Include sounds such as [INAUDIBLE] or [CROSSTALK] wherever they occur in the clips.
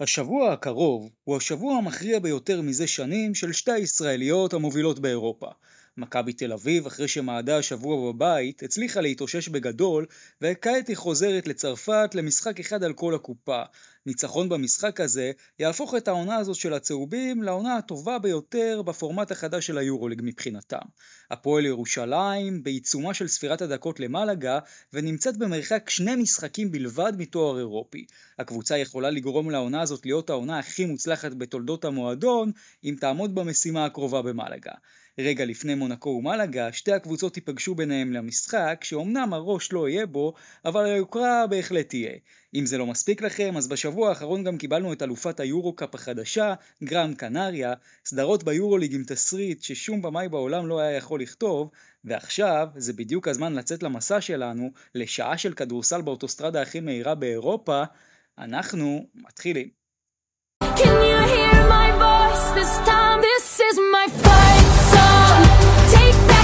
השבוע הקרוב הוא השבוע המכריע ביותר מזה שנים של שתי הישראליות המובילות באירופה. מכבי תל אביב, אחרי שמעדה השבוע בבית, הצליחה להתאושש בגדול, וכעת היא חוזרת לצרפת למשחק אחד על כל הקופה. ניצחון במשחק הזה יהפוך את העונה הזאת של הצהובים לעונה הטובה ביותר בפורמט החדש של היורוליג מבחינתם. הפועל ירושלים בעיצומה של ספירת הדקות למלאגה ונמצאת במרחק שני משחקים בלבד מתואר אירופי. הקבוצה יכולה לגרום לעונה הזאת להיות העונה הכי מוצלחת בתולדות המועדון אם תעמוד במשימה הקרובה במלאגה. רגע לפני מונקו ומלאגה, שתי הקבוצות ייפגשו ביניהם למשחק, שאומנם הראש לא יהיה בו, אבל היוקרה בהחלט תהיה. אם זה לא מספיק לכם, אז בשבוע האחרון גם קיבלנו את אלופת היורו-קאפ החדשה, גרנד קנריה, סדרות ביורוליג עם תסריט ששום במאי בעולם לא היה יכול לכתוב, ועכשיו זה בדיוק הזמן לצאת למסע שלנו, לשעה של כדורסל באוטוסטרדה הכי מהירה באירופה, אנחנו מתחילים. Can you hear my voice this time? This is my fight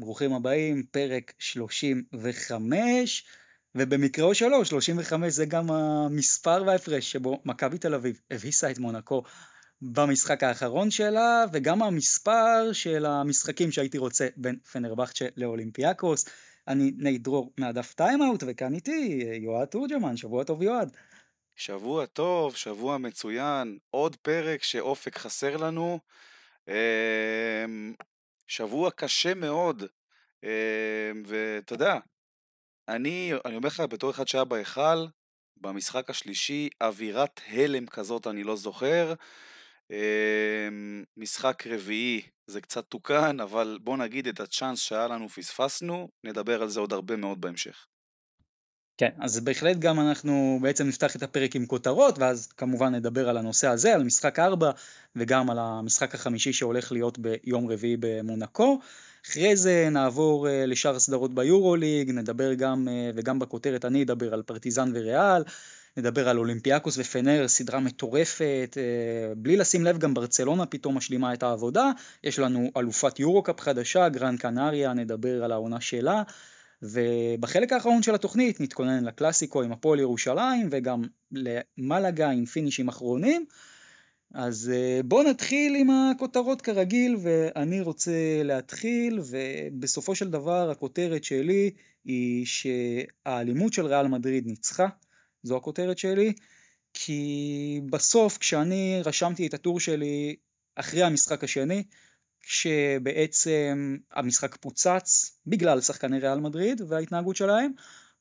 ברוכים הבאים, פרק 35, ובמקרה שלו, 35 זה גם המספר וההפרש שבו מכבי תל אביב הביסה את מונקו במשחק האחרון שלה, וגם המספר של המשחקים שהייתי רוצה בין פנרבכצ'ה לאולימפיאקוס. אני נייט דרור מהדף טיימאוט, וכאן איתי יועד תורג'מן, שבוע טוב יועד. שבוע טוב, שבוע מצוין, עוד פרק שאופק חסר לנו. אמ, שבוע קשה מאוד, ואתה יודע, אני, אני אומר לך, בתור אחד שהיה בהיכל, במשחק השלישי, אווירת הלם כזאת אני לא זוכר. אמ, משחק רביעי זה קצת תוקן, אבל בוא נגיד את הצ'אנס שהיה לנו פספסנו, נדבר על זה עוד הרבה מאוד בהמשך. כן, אז בהחלט גם אנחנו בעצם נפתח את הפרק עם כותרות, ואז כמובן נדבר על הנושא הזה, על משחק 4, וגם על המשחק החמישי שהולך להיות ביום רביעי במונקו. אחרי זה נעבור אה, לשאר הסדרות ביורוליג, נדבר גם, אה, וגם בכותרת אני אדבר על פרטיזן וריאל, נדבר על אולימפיאקוס ופנר, סדרה מטורפת, אה, בלי לשים לב גם ברצלונה פתאום משלימה את העבודה, יש לנו אלופת יורו-קאפ חדשה, גרנד קנריה, נדבר על העונה שלה. ובחלק האחרון של התוכנית נתכונן לקלאסיקו עם הפועל ירושלים וגם למלאגה עם פינישים אחרונים. אז אה, בואו נתחיל עם הכותרות כרגיל ואני רוצה להתחיל ובסופו של דבר הכותרת שלי היא שהאלימות של ריאל מדריד ניצחה, זו הכותרת שלי, כי בסוף כשאני רשמתי את הטור שלי אחרי המשחק השני כשבעצם המשחק פוצץ בגלל שחקני ריאל מדריד וההתנהגות שלהם,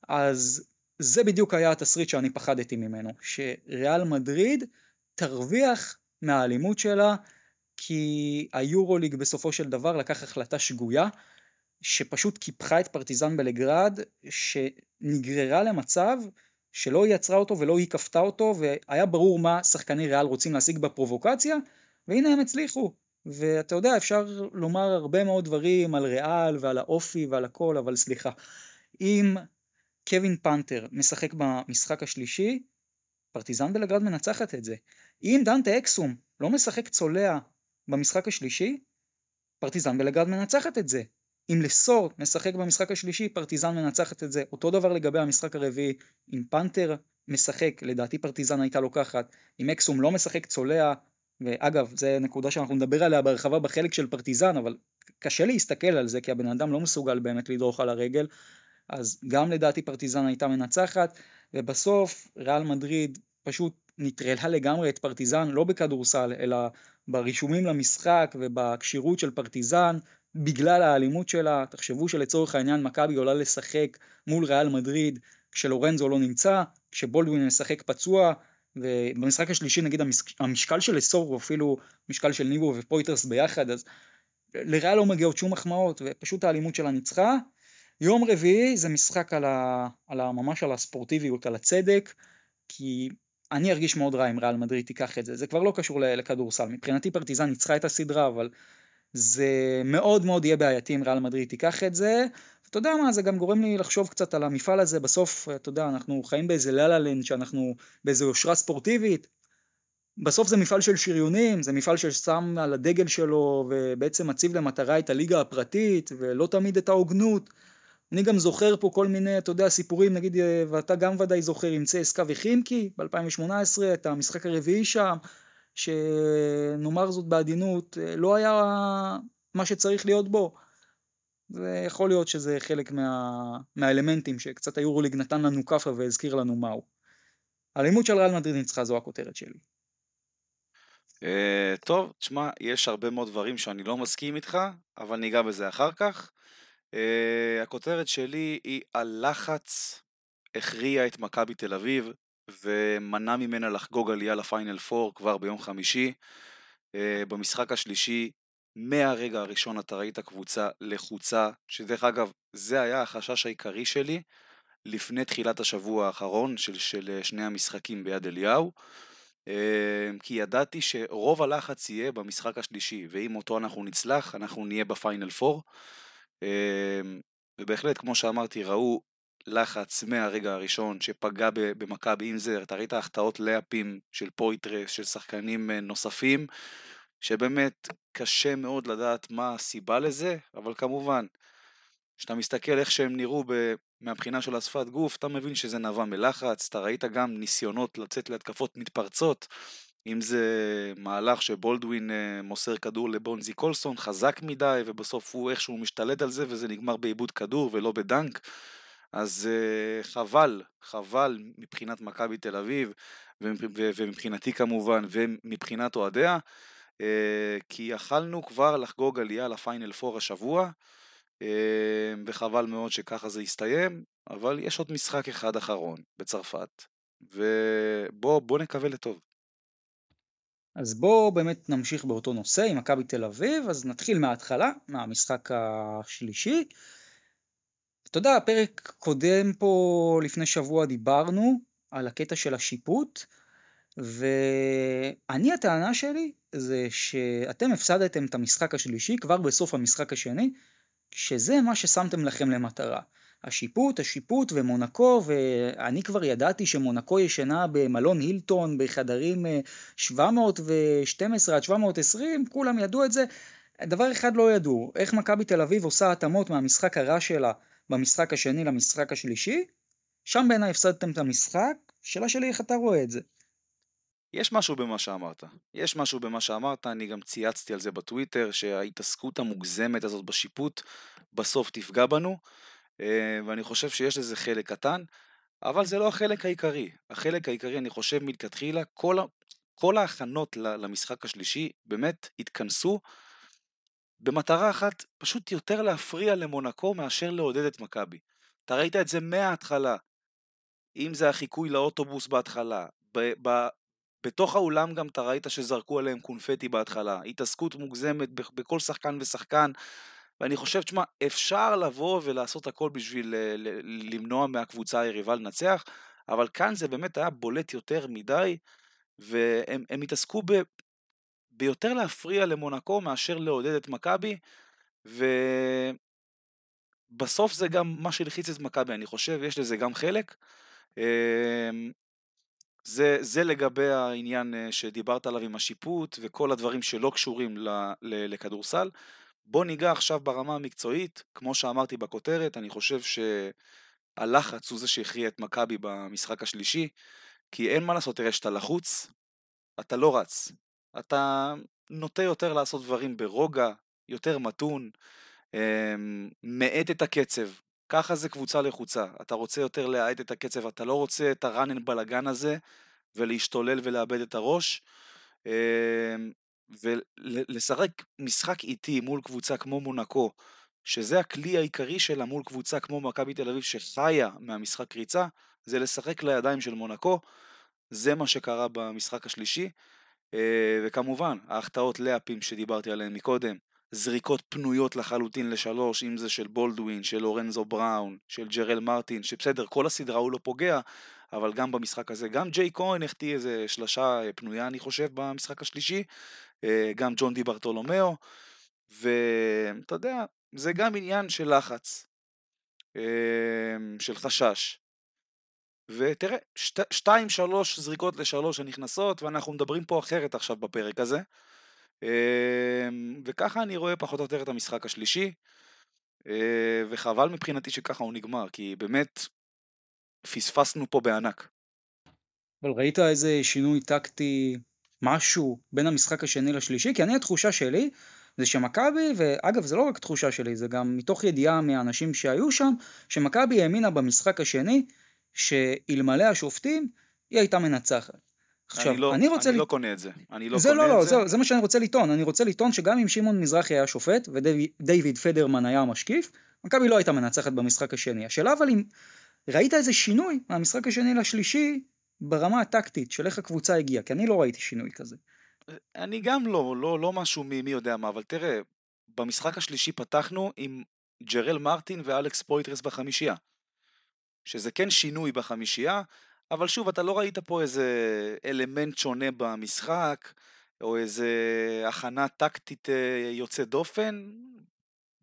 אז זה בדיוק היה התסריט שאני פחדתי ממנו, שריאל מדריד תרוויח מהאלימות שלה, כי היורוליג בסופו של דבר לקח החלטה שגויה, שפשוט קיפחה את פרטיזן בלגרד, שנגררה למצב שלא היא יצרה אותו ולא היא כפתה אותו, והיה ברור מה שחקני ריאל רוצים להשיג בפרובוקציה, והנה הם הצליחו. ואתה יודע, אפשר לומר הרבה מאוד דברים על ריאל ועל האופי ועל הכל, אבל סליחה. אם קווין פנתר משחק במשחק השלישי, פרטיזן בלגרד מנצחת את זה. אם דנטה אקסום לא משחק צולע במשחק השלישי, פרטיזן בלגרד מנצחת את זה. אם לסור משחק במשחק השלישי, פרטיזן מנצחת את זה. אותו דבר לגבי המשחק הרביעי, אם פנתר משחק, לדעתי פרטיזן הייתה לוקחת. אם אקסום לא משחק צולע, ואגב, זו נקודה שאנחנו נדבר עליה בהרחבה בחלק של פרטיזן, אבל קשה להסתכל על זה כי הבן אדם לא מסוגל באמת לדרוך על הרגל, אז גם לדעתי פרטיזן הייתה מנצחת, ובסוף ריאל מדריד פשוט נטרלה לגמרי את פרטיזן, לא בכדורסל, אלא ברישומים למשחק ובכשירות של פרטיזן, בגלל האלימות שלה. תחשבו שלצורך העניין מכבי עולה לשחק מול ריאל מדריד כשלורנזו לא נמצא, כשבולדווין משחק פצוע, ובמשחק השלישי נגיד המשקל של אסור הוא אפילו משקל של ניבו ופויטרס ביחד, אז לריאל לא מגיעות שום מחמאות, ופשוט האלימות שלה ניצחה, יום רביעי זה משחק על, ה, על ה, ממש על הספורטיביות, על הצדק, כי אני ארגיש מאוד רע אם ריאל מדריד תיקח את זה. זה כבר לא קשור לכדורסל. מבחינתי פרטיזן ניצחה את הסדרה, אבל זה מאוד מאוד יהיה בעייתי אם ריאל מדריד תיקח את זה. אתה יודע מה, זה גם גורם לי לחשוב קצת על המפעל הזה, בסוף, אתה יודע, אנחנו חיים באיזה ללה שאנחנו באיזה יושרה ספורטיבית, בסוף זה מפעל של שריונים, זה מפעל ששם על הדגל שלו ובעצם מציב למטרה את הליגה הפרטית ולא תמיד את ההוגנות. אני גם זוכר פה כל מיני, אתה יודע, סיפורים, נגיד, ואתה גם ודאי זוכר עם צסקה וחימקי ב-2018, את המשחק הרביעי שם, שנאמר זאת בעדינות, לא היה מה שצריך להיות בו. זה יכול להיות שזה חלק מה, מהאלמנטים שקצת היורוליג נתן לנו כאפה והזכיר לנו מהו. האלימות של ריאל מדריד ניצחה זו הכותרת שלי. Uh, טוב, תשמע, יש הרבה מאוד דברים שאני לא מסכים איתך, אבל ניגע בזה אחר כך. Uh, הכותרת שלי היא הלחץ הכריע את מכבי תל אביב ומנע ממנה לחגוג עלייה לפיינל 4 כבר ביום חמישי. Uh, במשחק השלישי, מהרגע הראשון אתה ראית קבוצה לחוצה, שדרך אגב, זה היה החשש העיקרי שלי לפני תחילת השבוע האחרון של, של שני המשחקים ביד אליהו. כי ידעתי שרוב הלחץ יהיה במשחק השלישי, ואם אותו אנחנו נצלח, אנחנו נהיה בפיינל 4. אמ, ובהחלט, כמו שאמרתי, ראו לחץ מהרגע הראשון שפגע במכבי, אם זה, אתה ראית החטאות לאפים של פויטרס, של שחקנים אה, נוספים, שבאמת קשה מאוד לדעת מה הסיבה לזה, אבל כמובן, כשאתה מסתכל איך שהם נראו ב... מהבחינה של השפת גוף, אתה מבין שזה נבע מלחץ, אתה ראית גם ניסיונות לצאת להתקפות מתפרצות, אם זה מהלך שבולדווין אה, מוסר כדור לבונזי קולסון, חזק מדי, ובסוף הוא איכשהו משתלט על זה, וזה נגמר בעיבוד כדור ולא בדנק. אז uh, חבל, חבל מבחינת מכבי תל אביב, ומבחינתי כמובן, ומבחינת אוהדיה, uh, כי יכלנו כבר לחגוג עלייה לפיינל 4 השבוע, וחבל מאוד שככה זה יסתיים, אבל יש עוד משחק אחד אחרון בצרפת, ובוא נקווה לטוב. אז בואו באמת נמשיך באותו נושא עם מכבי תל אביב, אז נתחיל מההתחלה, מהמשחק השלישי. אתה יודע, הפרק קודם פה לפני שבוע דיברנו על הקטע של השיפוט, ואני הטענה שלי זה שאתם הפסדתם את המשחק השלישי כבר בסוף המשחק השני, שזה מה ששמתם לכם למטרה. השיפוט, השיפוט ומונקו, ואני כבר ידעתי שמונקו ישנה במלון הילטון בחדרים 712 אה, עד 720, כולם ידעו את זה. דבר אחד לא ידעו, איך מכבי תל אביב עושה התאמות מהמשחק הרע שלה במשחק השני למשחק השלישי, שם בעיניי הפסדתם את המשחק, שאלה שלי איך אתה רואה את זה. יש משהו במה שאמרת. יש משהו במה שאמרת, אני גם צייצתי על זה בטוויטר, שההתעסקות המוגזמת הזאת בשיפוט בסוף תפגע בנו, ואני חושב שיש לזה חלק קטן, אבל זה לא החלק העיקרי. החלק העיקרי, אני חושב מלכתחילה, כל, כל ההכנות למשחק השלישי באמת התכנסו במטרה אחת, פשוט יותר להפריע למונקו מאשר לעודד את מכבי. אתה ראית את זה מההתחלה. אם זה החיקוי לאוטובוס בהתחלה, בתוך האולם גם אתה ראית שזרקו עליהם קונפטי בהתחלה, התעסקות מוגזמת בכל שחקן ושחקן, ואני חושב, תשמע, אפשר לבוא ולעשות הכל בשביל אה, למנוע מהקבוצה היריבה לנצח, אבל כאן זה באמת היה בולט יותר מדי, והם התעסקו ב, ביותר להפריע למונקו מאשר לעודד את מכבי, ובסוף זה גם מה שהלחיץ את מכבי, אני חושב, יש לזה גם חלק. אמ, זה, זה לגבי העניין אה, שדיברת עליו עם השיפוט וכל הדברים שלא קשורים ל, ל, לכדורסל. בוא ניגע עכשיו ברמה המקצועית, כמו שאמרתי בכותרת, אני חושב שהלחץ הוא זה שהכריע את מכבי במשחק השלישי, כי אין מה לעשות, תראה, שאתה לחוץ, אתה לא רץ. אתה נוטה יותר לעשות דברים ברוגע, יותר מתון, אמ, מאט את הקצב. ככה זה קבוצה לחוצה. אתה רוצה יותר להאט את הקצב, אתה לא רוצה את הראנן בלאגן הזה, ולהשתולל ולאבד את הראש. ולשחק משחק איטי מול קבוצה כמו מונקו, שזה הכלי העיקרי שלה מול קבוצה כמו מכבי תל אביב שחיה מהמשחק ריצה, זה לשחק לידיים של מונקו, זה מה שקרה במשחק השלישי. אה, וכמובן, ההחטאות לאפים שדיברתי עליהן מקודם, זריקות פנויות לחלוטין לשלוש, אם זה של בולדווין, של לורנזו בראון, של ג'רל מרטין, שבסדר, כל הסדרה הוא לא פוגע, אבל גם במשחק הזה, גם ג'יי כהן החטיא איזה שלשה אה, פנויה אני חושב במשחק השלישי, גם ג'ון די ברטולומיאו, ואתה יודע, זה גם עניין של לחץ, אה, של חשש. ותראה, שת, שתיים שלוש זריקות לשלוש שנכנסות, ואנחנו מדברים פה אחרת עכשיו בפרק הזה. וככה אני רואה פחות או יותר את המשחק השלישי, וחבל מבחינתי שככה הוא נגמר, כי באמת פספסנו פה בענק. אבל ראית איזה שינוי טקטי, משהו, בין המשחק השני לשלישי? כי אני התחושה שלי זה שמכבי, ואגב זה לא רק תחושה שלי, זה גם מתוך ידיעה מהאנשים שהיו שם, שמכבי האמינה במשחק השני, שאלמלא השופטים, היא הייתה מנצחת. עכשיו, אני, לא, אני רוצה... אני לא קונה את זה. אני לא זה קונה לא, לא, את זה. זה, זה מה שאני רוצה לטעון. אני רוצה לטעון שגם אם שמעון מזרחי היה שופט, ודייוויד פדרמן היה המשקיף, מכבי לא הייתה מנצחת במשחק השני. השאלה אבל אם ראית איזה שינוי מהמשחק השני לשלישי ברמה הטקטית של איך הקבוצה הגיעה, כי אני לא ראיתי שינוי כזה. אני גם לא, לא, לא משהו מי, מי יודע מה, אבל תראה, במשחק השלישי פתחנו עם ג'רל מרטין ואלכס פויטרס בחמישייה. שזה כן שינוי בחמישייה, אבל שוב, אתה לא ראית פה איזה אלמנט שונה במשחק, או איזה הכנה טקטית אה, יוצאת דופן.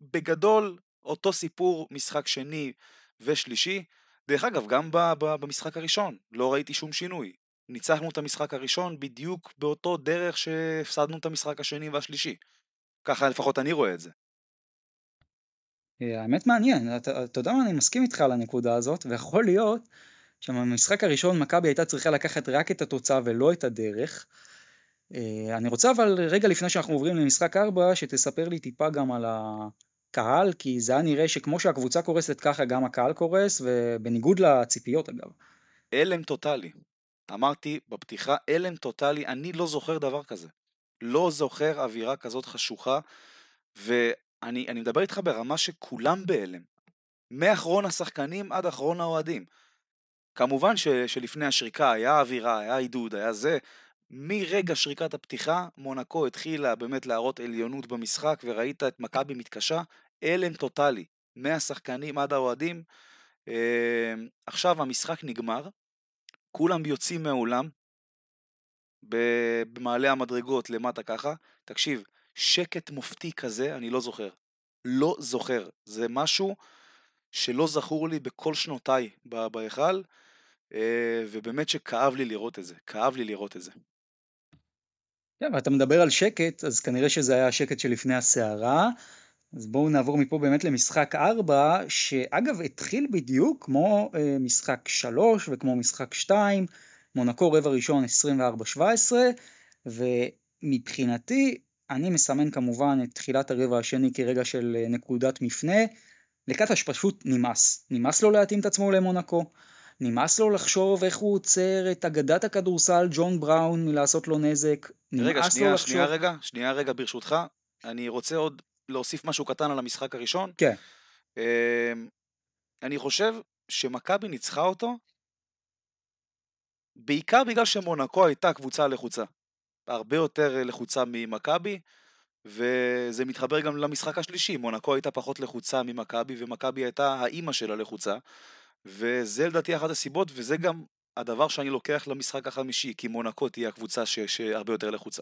בגדול, אותו סיפור, משחק שני ושלישי. דרך אגב, גם במשחק הראשון, לא ראיתי שום שינוי. ניצחנו את המשחק הראשון בדיוק באותו דרך שהפסדנו את המשחק השני והשלישי. ככה לפחות אני רואה את זה. אה, האמת מעניין, אתה, יודע מה, אני מסכים איתך על הנקודה הזאת, ויכול להיות שבמשחק הראשון מכבי הייתה צריכה לקחת רק את התוצאה ולא את הדרך. אה, אני רוצה אבל רגע לפני שאנחנו עוברים למשחק 4, שתספר לי טיפה גם על הקהל, כי זה היה נראה שכמו שהקבוצה קורסת ככה גם הקהל קורס, ובניגוד לציפיות אגב. הלם טוטאלי. אמרתי בפתיחה, הלם טוטאלי, אני לא זוכר דבר כזה. לא זוכר אווירה כזאת חשוכה, ואני מדבר איתך ברמה שכולם בהלם. מאחרון השחקנים עד אחרון האוהדים. כמובן ש, שלפני השריקה היה אווירה, היה עידוד, היה זה. מרגע שריקת הפתיחה, מונקו התחילה באמת להראות עליונות במשחק, וראית את מכבי מתקשה, הלם טוטאלי, מהשחקנים עד האוהדים. אה, עכשיו המשחק נגמר, כולם יוצאים מהאולם, במעלה המדרגות למטה ככה, תקשיב, שקט מופתי כזה אני לא זוכר. לא זוכר. זה משהו שלא זכור לי בכל שנותיי בהיכל. אה, ובאמת שכאב לי לראות את זה, כאב לי לראות את זה. כן, ואתה מדבר על שקט, אז כנראה שזה היה השקט שלפני הסערה. אז בואו נעבור מפה באמת למשחק 4, שאגב התחיל בדיוק כמו אה, משחק 3 וכמו משחק 2, מונקו רבע ראשון 24-17, ומבחינתי אני מסמן כמובן את תחילת הרבע השני כרגע של אה, נקודת מפנה. לקטש פשוט נמאס, נמאס לו להתאים את עצמו למונקו. נמאס לו לחשוב איך הוא עוצר את אגדת הכדורסל ג'ון בראון מלעשות לו נזק. רגע, שנייה, לחשוב... שנייה רגע, שנייה רגע ברשותך. אני רוצה עוד להוסיף משהו קטן על המשחק הראשון. כן. אמ, אני חושב שמכבי ניצחה אותו בעיקר בגלל שמונקו הייתה קבוצה לחוצה. הרבה יותר לחוצה ממכבי, וזה מתחבר גם למשחק השלישי. מונקו הייתה פחות לחוצה ממכבי, ומכבי הייתה האימא של הלחוצה. וזה לדעתי אחת הסיבות, וזה גם הדבר שאני לוקח למשחק החמישי, כי מונקו תהיה הקבוצה ש... שהרבה יותר לחוצה.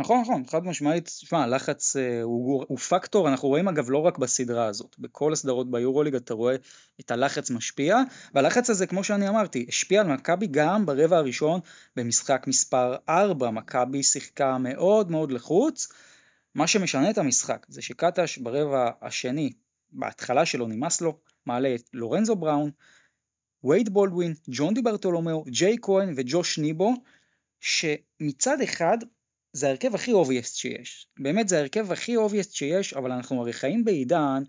נכון, נכון, חד משמעית, תשמע, הלחץ אה, הוא, הוא פקטור, אנחנו רואים אגב לא רק בסדרה הזאת, בכל הסדרות ביורוליג אתה רואה את הלחץ משפיע, והלחץ הזה, כמו שאני אמרתי, השפיע על מכבי גם ברבע הראשון במשחק מספר 4, מכבי שיחקה מאוד מאוד לחוץ, מה שמשנה את המשחק זה שקטש ברבע השני, בהתחלה שלו נמאס לו, מעלה את לורנזו בראון, וייד בולדווין, ג'ון די ברטולומיאו, ג'ייק כהן וג'וש ניבו, שמצד אחד זה ההרכב הכי obvious שיש. באמת זה ההרכב הכי obvious שיש, אבל אנחנו הרי חיים בעידן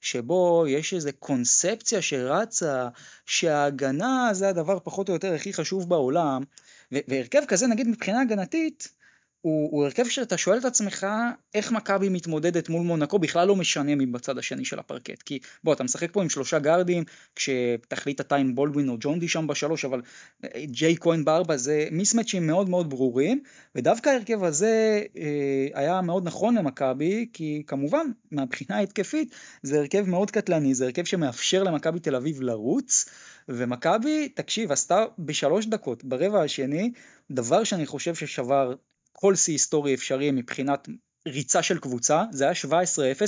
שבו יש איזו קונספציה שרצה, שההגנה זה הדבר פחות או יותר הכי חשוב בעולם, והרכב כזה נגיד מבחינה הגנתית, הוא, הוא הרכב שאתה שואל את עצמך איך מכבי מתמודדת מול מונקו בכלל לא משנה מי בצד השני של הפרקט. כי בוא אתה משחק פה עם שלושה גארדים כשתחליט אתה עם בולדווין או ג'ונדי שם בשלוש אבל אה, ג'יי כהן בארבע זה מיסמצ'ים מאוד מאוד ברורים ודווקא ההרכב הזה אה, היה מאוד נכון למכבי כי כמובן מהבחינה ההתקפית זה הרכב מאוד קטלני זה הרכב שמאפשר למכבי תל אביב לרוץ ומכבי תקשיב עשתה בשלוש דקות ברבע השני דבר שאני חושב ששבר כל שיא היסטורי אפשרי מבחינת ריצה של קבוצה, זה היה 17-0,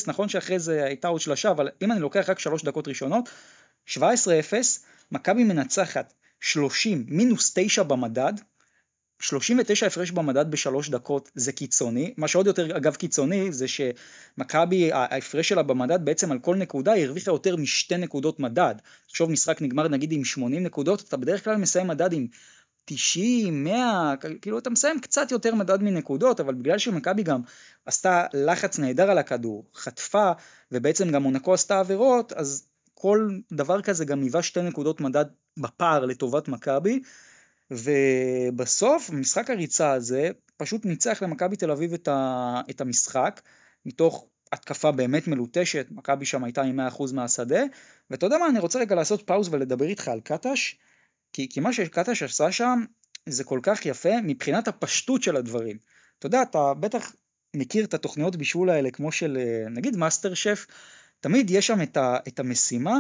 נכון שאחרי זה הייתה עוד שלושה, אבל אם אני לוקח רק שלוש דקות ראשונות, 17-0, מכבי מנצחת 30 מינוס 9 במדד, 39 הפרש במדד בשלוש דקות זה קיצוני, מה שעוד יותר אגב קיצוני זה שמכבי ההפרש שלה במדד בעצם על כל נקודה הרוויחה יותר משתי נקודות מדד. תחשוב משחק נגמר נגיד עם 80 נקודות, אתה בדרך כלל מסיים מדד עם 90, 100, כאילו אתה מסיים קצת יותר מדד מנקודות, אבל בגלל שמכבי גם עשתה לחץ נהדר על הכדור, חטפה, ובעצם גם מונקו עשתה עבירות, אז כל דבר כזה גם היווה שתי נקודות מדד בפער לטובת מכבי, ובסוף משחק הריצה הזה פשוט ניצח למכבי תל אביב את, ה, את המשחק, מתוך התקפה באמת מלוטשת, מכבי שם הייתה עם 100% מהשדה, ואתה יודע מה, אני רוצה רגע לעשות pause ולדבר איתך על קטש, כי, כי מה שקטש עשה שם זה כל כך יפה מבחינת הפשטות של הדברים. אתה יודע, אתה בטח מכיר את התוכניות בישול האלה כמו של אה, נגיד מאסטר שף, תמיד יש שם את, ה, את המשימה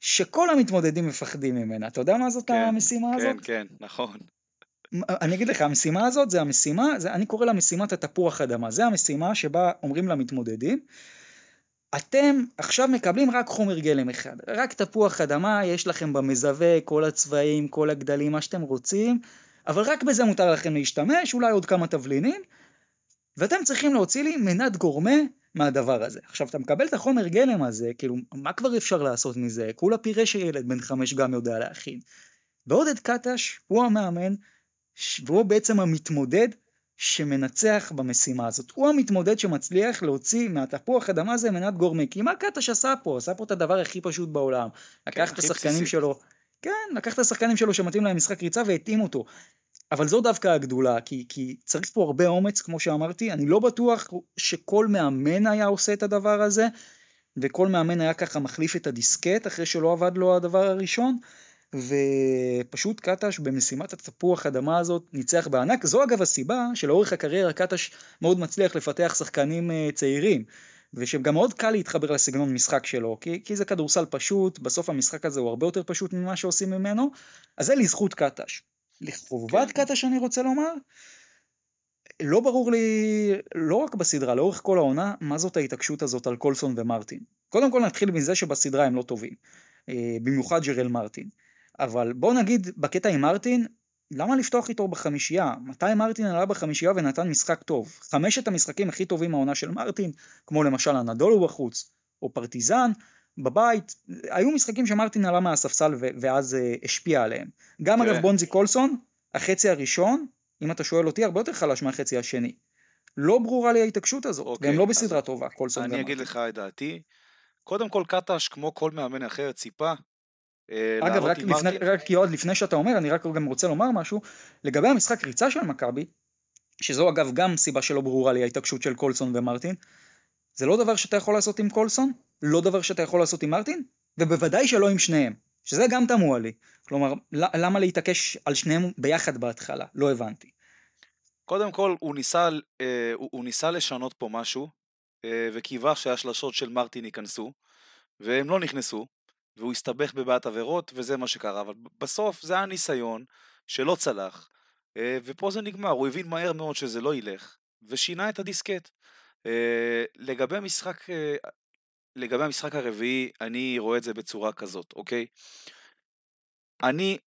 שכל המתמודדים מפחדים ממנה. אתה יודע מה זאת כן, המשימה כן, הזאת? כן, כן, נכון. אני אגיד לך, המשימה הזאת זה המשימה, זה, אני קורא לה משימת התפוח אדמה, זה המשימה שבה אומרים למתמודדים, אתם עכשיו מקבלים רק חומר גלם אחד, רק תפוח אדמה, יש לכם במזווה כל הצבעים, כל הגדלים, מה שאתם רוצים, אבל רק בזה מותר לכם להשתמש, אולי עוד כמה תבלינים, ואתם צריכים להוציא לי מנת גורמה מהדבר הזה. עכשיו, אתה מקבל את החומר גלם הזה, כאילו, מה כבר אפשר לעשות מזה? כולה פירה שילד בן חמש גם יודע להכין. ועודד קטש הוא המאמן, והוא בעצם המתמודד שמנצח במשימה הזאת. הוא המתמודד שמצליח להוציא מהתפוח אדמה הזה מנת גורמי. כי מה קטש עשה פה? עשה פה את הדבר הכי פשוט בעולם. לקח כן, את השחקנים בסיסי. שלו, כן, לקח את השחקנים שלו שמתאים להם משחק ריצה והתאים אותו. אבל זו דווקא הגדולה, כי, כי צריך פה הרבה אומץ, כמו שאמרתי, אני לא בטוח שכל מאמן היה עושה את הדבר הזה, וכל מאמן היה ככה מחליף את הדיסקט אחרי שלא עבד לו הדבר הראשון. ופשוט קטש במשימת התפוח אדמה הזאת ניצח בענק. זו אגב הסיבה שלאורך הקריירה קטש מאוד מצליח לפתח שחקנים אה, צעירים. ושגם מאוד קל להתחבר לסגנון משחק שלו, כי, כי זה כדורסל פשוט, בסוף המשחק הזה הוא הרבה יותר פשוט ממה שעושים ממנו, אז זה לזכות קטש. לחובת כן. קטש אני רוצה לומר, לא ברור לי, לא רק בסדרה, לאורך כל העונה, מה זאת ההתעקשות הזאת על קולסון ומרטין. קודם כל נתחיל מזה שבסדרה הם לא טובים, אה, במיוחד ג'רל מרטין. אבל בוא נגיד בקטע עם מרטין, למה לפתוח איתו בחמישייה? מתי מרטין עלה בחמישייה ונתן משחק טוב? חמשת המשחקים הכי טובים מהעונה של מרטין, כמו למשל הנדולו בחוץ, או פרטיזן, בבית, היו משחקים שמרטין עלה מהספסל ו- ואז uh, השפיע עליהם. גם אגב בונזי קולסון, החצי הראשון, אם אתה שואל אותי, הרבה יותר חלש מהחצי השני. לא ברורה לי ההתעקשות הזאת, אוקיי, והם לא בסדרה טובה, קולסון. אני אגיד לך את דעתי. קודם כל קטש, כמו כל מאמן אחר, ציפה אגב, רק, לפני, רק יועד, לפני שאתה אומר, אני רק גם רוצה לומר משהו, לגבי המשחק ריצה של מכבי, שזו אגב גם סיבה שלא ברורה לי ההתעקשות של קולסון ומרטין, זה לא דבר שאתה יכול לעשות עם קולסון, לא דבר שאתה יכול לעשות עם מרטין, ובוודאי שלא עם שניהם, שזה גם תמוה לי. כלומר, למה להתעקש על שניהם ביחד בהתחלה? לא הבנתי. קודם כל, הוא ניסה, אה, הוא, הוא ניסה לשנות פה משהו, אה, וקיווה שהשלשות של מרטין ייכנסו, והם לא נכנסו, והוא הסתבך בבעיית עבירות, וזה מה שקרה. אבל בסוף זה היה ניסיון שלא צלח, אה, ופה זה נגמר. הוא הבין מהר מאוד שזה לא ילך, ושינה את הדיסקט. אה, לגבי המשחק, אה, לגבי המשחק הרביעי, אני רואה את זה בצורה כזאת, אוקיי? אני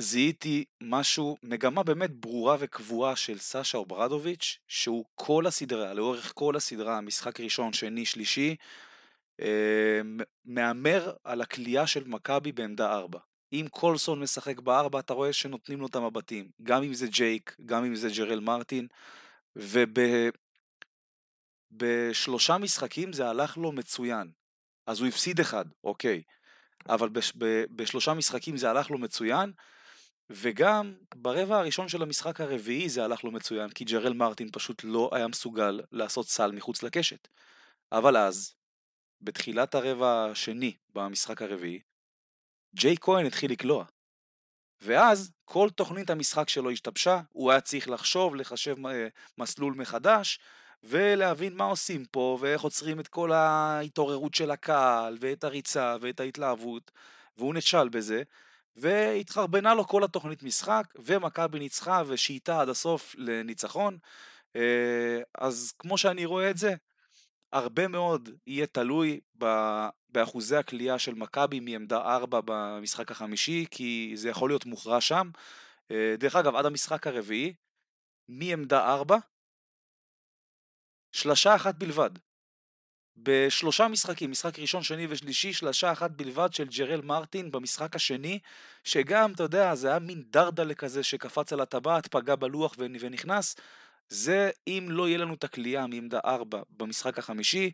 זיהיתי משהו, מגמה באמת ברורה וקבועה של סאשה אוברדוביץ', שהוא כל הסדרה, לאורך כל הסדרה, משחק ראשון, שני, שלישי, מהמר על הכלייה של מכבי בעמדה 4. אם קולסון משחק בארבע, אתה רואה שנותנים לו את המבטים. גם אם זה ג'ייק, גם אם זה ג'רל מרטין, ובשלושה משחקים זה הלך לו מצוין. אז הוא הפסיד אחד, אוקיי. אבל בש, ב, בשלושה משחקים זה הלך לו מצוין, וגם ברבע הראשון של המשחק הרביעי זה הלך לו מצוין, כי ג'רל מרטין פשוט לא היה מסוגל לעשות סל מחוץ לקשת. אבל אז, בתחילת הרבע השני במשחק הרביעי, ג'יי כהן התחיל לקלוע. ואז כל תוכנית המשחק שלו השתבשה, הוא היה צריך לחשוב, לחשב אה, מסלול מחדש, ולהבין מה עושים פה, ואיך עוצרים את כל ההתעוררות של הקהל, ואת הריצה, ואת ההתלהבות, והוא נכשל בזה, והתחרבנה לו כל התוכנית משחק, ומכבי ניצחה ושייטה עד הסוף לניצחון. אה, אז כמו שאני רואה את זה, הרבה מאוד יהיה תלוי באחוזי הכלייה של מכבי מעמדה 4 במשחק החמישי, כי זה יכול להיות מוכרע שם. אה, דרך אגב, עד המשחק הרביעי, מעמדה 4, שלשה אחת בלבד. בשלושה משחקים, משחק ראשון, שני ושלישי, שלשה אחת בלבד של ג'רל מרטין במשחק השני, שגם, אתה יודע, זה היה מין דרדלה כזה שקפץ על הטבעת, פגע בלוח ונכנס. זה אם לא יהיה לנו את הכלייה מעמדה 4 במשחק החמישי,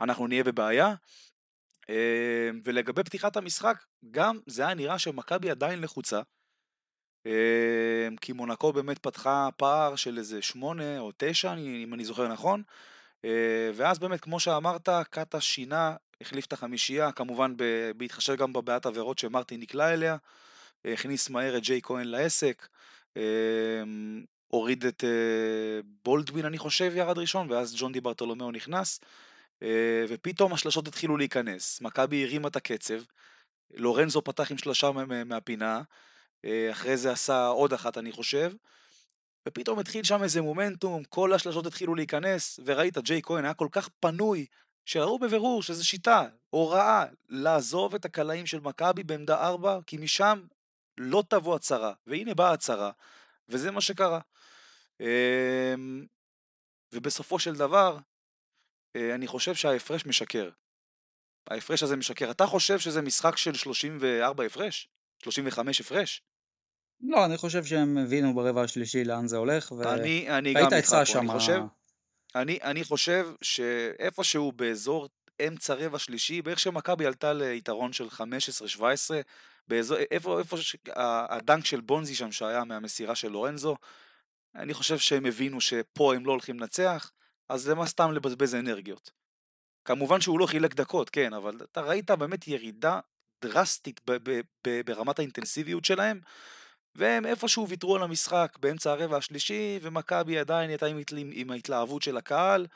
אנחנו נהיה בבעיה. אמ, ולגבי פתיחת המשחק, גם זה היה נראה שמכבי עדיין לחוצה. אמ, כי מונקו באמת פתחה פער של איזה 8 או 9, אם אני זוכר נכון. אה, ואז באמת, כמו שאמרת, קאטה שינה, החליף את החמישייה, כמובן בהתחשב גם בבעיית עבירות שמרטין נקלע אליה, הכניס מהר את ג'יי כהן לעסק, הוריד את אה, בולדווין אני חושב ירד ראשון, ואז ג'ון די ברטולומיאו נכנס, אה, ופתאום השלשות התחילו להיכנס, מכבי הרימה את הקצב, לורנזו פתח עם שלושה מהפינה, אחרי זה עשה עוד אחת אני חושב, ופתאום התחיל שם איזה מומנטום, כל השלשות התחילו להיכנס, וראית, ג'יי כהן היה כל כך פנוי, שראו בבירור שזו שיטה, הוראה, לעזוב את הקלעים של מכבי בעמדה 4, כי משם לא תבוא הצהרה, והנה באה הצהרה, וזה מה שקרה. אמ, ובסופו של דבר, אה, אני חושב שההפרש משקר. ההפרש הזה משקר. אתה חושב שזה משחק של 34 הפרש? 35 הפרש? לא, אני חושב שהם הבינו ברבע השלישי לאן זה הולך, גם איתך פה, אני חושב, אני, אני חושב שאיפשהו באזור אמצע רבע שלישי, בערך שמכבי עלתה ליתרון של 15-17, באזור, איפה, איפה ש... הדנק של בונזי שם שהיה מהמסירה של לורנזו, אני חושב שהם הבינו שפה הם לא הולכים לנצח, אז למה סתם לבזבז אנרגיות. כמובן שהוא לא חילק דקות, כן, אבל אתה ראית באמת ירידה דרסטית ברמת האינטנסיביות שלהם, והם איפשהו ויתרו על המשחק באמצע הרבע השלישי, ומכבי עדיין הייתה עם, עם ההתלהבות של הקהל,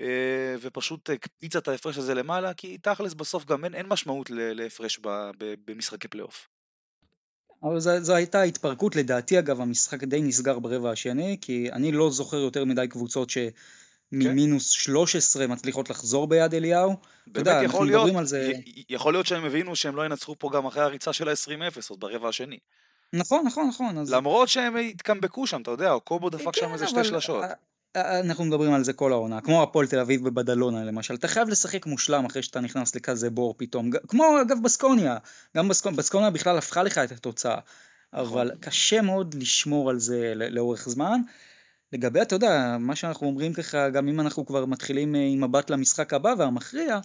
אה, ופשוט הקפיצה את ההפרש הזה למעלה, כי תכלס בסוף גם אין, אין משמעות להפרש במשחקי פלייאוף. אבל זו, זו הייתה התפרקות, לדעתי אגב המשחק די נסגר ברבע השני, כי אני לא זוכר יותר מדי קבוצות שממינוס כן. 13 מצליחות לחזור ביד אליהו. באמת יודע, יכול להיות, זה... יכול להיות שהם הבינו שהם לא ינצחו פה גם אחרי הריצה של ה-20-0, עוד ברבע השני. נכון, נכון, נכון. אז... למרות שהם התקמבקו שם, אתה יודע, קובו דפק שם כן, איזה שתי שלשות. אנחנו מדברים על זה כל העונה, כמו הפועל תל אביב בבדלונה למשל, אתה חייב לשחק מושלם אחרי שאתה נכנס לכזה בור פתאום, כמו אגב בסקוניה, גם בסקוניה, בסקוניה בכלל הפכה לך את התוצאה, אבל נכון. קשה מאוד לשמור על זה לאורך זמן. לגבי, אתה יודע, מה שאנחנו אומרים ככה, גם אם אנחנו כבר מתחילים אה, עם מבט למשחק הבא והמכריע,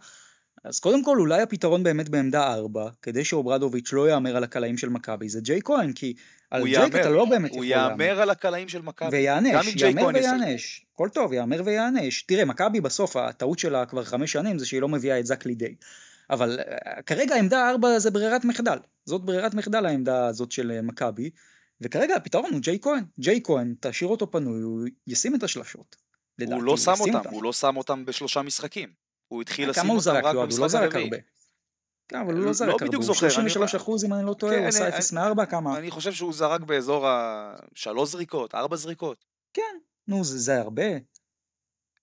אז קודם כל אולי הפתרון באמת בעמדה 4, כדי שאוברדוביץ' לא יאמר על הקלעים של מכבי, זה ג'יי כהן, כי על ג'ייק אתה לא באמת יכול להאמר. הוא יאמר על הקלעים של מכבי. ויענש, יאמר ויענש. הכל טוב, יאמר ויענש. תראה, מכבי בסוף, הטעות שלה כבר חמש שנים זה שהיא לא מביאה את זק לידי. אבל uh, כרגע עמדה 4 זה ברירת מחדל. זאת ברירת מחדל העמדה הזאת של uh, מכבי. וכרגע הפתרון הוא ג'יי כהן. ג'יי כהן, תשאיר אותו פנוי, הוא ישים את השלשות. הוא לא שם אותם, אותם, הוא לא שם אותם בשלושה משחקים. הוא התחיל לשים אותם רק במשחק הרביעי. כן, אבל הוא לא זרק הרבה, הוא 33 אחוז אם אני לא טועה, הוא כן, עשה 0 מ-4 כמה. אני חושב שהוא זרק באזור השלוש זריקות, ארבע זריקות. כן, נו זה הרבה.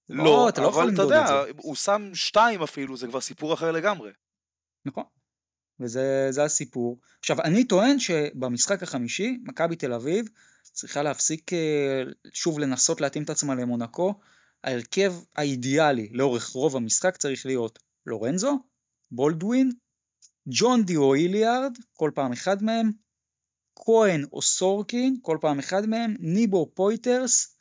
לא, לא אבל אתה יודע, הוא שם שתיים אפילו, זה כבר סיפור אחר לגמרי. נכון, וזה הסיפור. עכשיו, אני טוען שבמשחק החמישי, מכבי תל אביב צריכה להפסיק אה, שוב לנסות להתאים את עצמה למונקו. ההרכב האידיאלי לאורך רוב המשחק צריך להיות לורנזו, בולדווין, ג'ון די או איליארד, כל פעם אחד מהם, כהן או סורקין, כל פעם אחד מהם, ניבו פויטרס,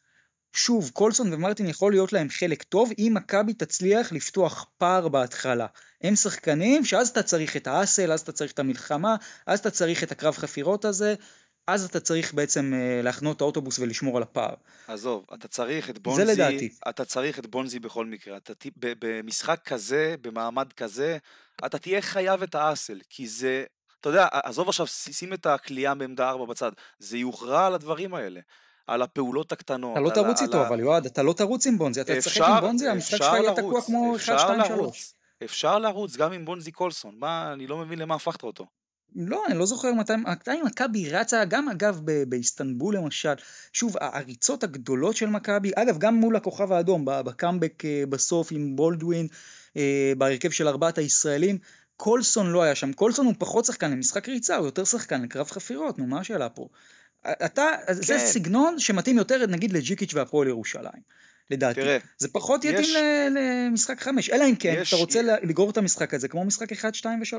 שוב, קולסון ומרטין יכול להיות להם חלק טוב אם מכבי תצליח לפתוח פער בהתחלה. הם שחקנים שאז אתה צריך את האסל, אז אתה צריך את המלחמה, אז אתה צריך את הקרב חפירות הזה. אז אתה צריך בעצם אה, להחנות את האוטובוס ולשמור על הפער. עזוב, אתה צריך את בונזי, זה לדעתי. אתה צריך את בונזי בכל מקרה. אתה, ב- במשחק כזה, במעמד כזה, אתה תהיה חייב את האסל, כי זה, אתה יודע, עזוב עכשיו, שים את הכלייה מעמדה 4 בצד, זה יוכרע על הדברים האלה, על הפעולות הקטנות. אתה לא תרוץ איתו, אבל יועד, אתה לא תרוץ עם בונזי, אתה תשחק עם בונזי, המשחק שלך יהיה תקוע כמו 1, אפשר 2, 3. לרוץ, אפשר לרוץ גם עם בונזי קולסון, מה, אני לא מבין למה הפכת אותו. לא, אני לא זוכר מתי, מתי מכבי רצה, גם אגב ב- באיסטנבול למשל, שוב, הריצות הגדולות של מכבי, אגב, גם מול הכוכב האדום, בקאמבק אה, בסוף עם בולדווין, אה, בהרכב של ארבעת הישראלים, קולסון לא היה שם, קולסון הוא פחות שחקן למשחק ריצה, הוא יותר שחקן לקרב חפירות, נו, מה השאלה פה? אתה, זה כן. סגנון שמתאים יותר נגיד לג'יקיץ' והפועל ירושלים, לדעתי. תראה, זה פחות יתאים יש- למשחק חמש, אלא אם כן, יש- אתה רוצה לגרור את המשחק הזה כמו משחק 1, 2 ו-3.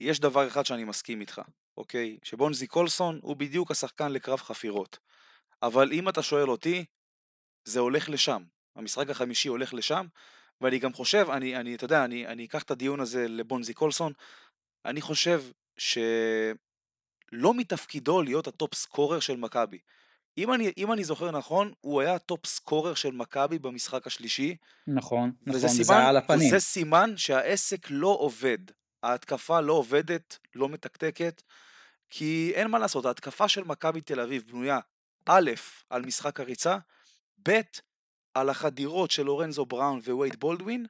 יש דבר אחד שאני מסכים איתך, אוקיי? שבונזי קולסון הוא בדיוק השחקן לקרב חפירות. אבל אם אתה שואל אותי, זה הולך לשם. המשחק החמישי הולך לשם, ואני גם חושב, אני, אני אתה יודע, אני, אני אקח את הדיון הזה לבונזי קולסון, אני חושב שלא מתפקידו להיות ה top scorer של מכבי. אם אני, אם אני זוכר נכון, הוא היה ה top scorer של מכבי במשחק השלישי, נכון, נכון, וזה וזה סימן, היה על הפנים. וזה סימן שהעסק לא עובד. ההתקפה לא עובדת, לא מתקתקת, כי אין מה לעשות, ההתקפה של מכבי תל אביב בנויה א', על משחק הריצה, ב', על החדירות של לורנזו בראון ווייד בולדווין,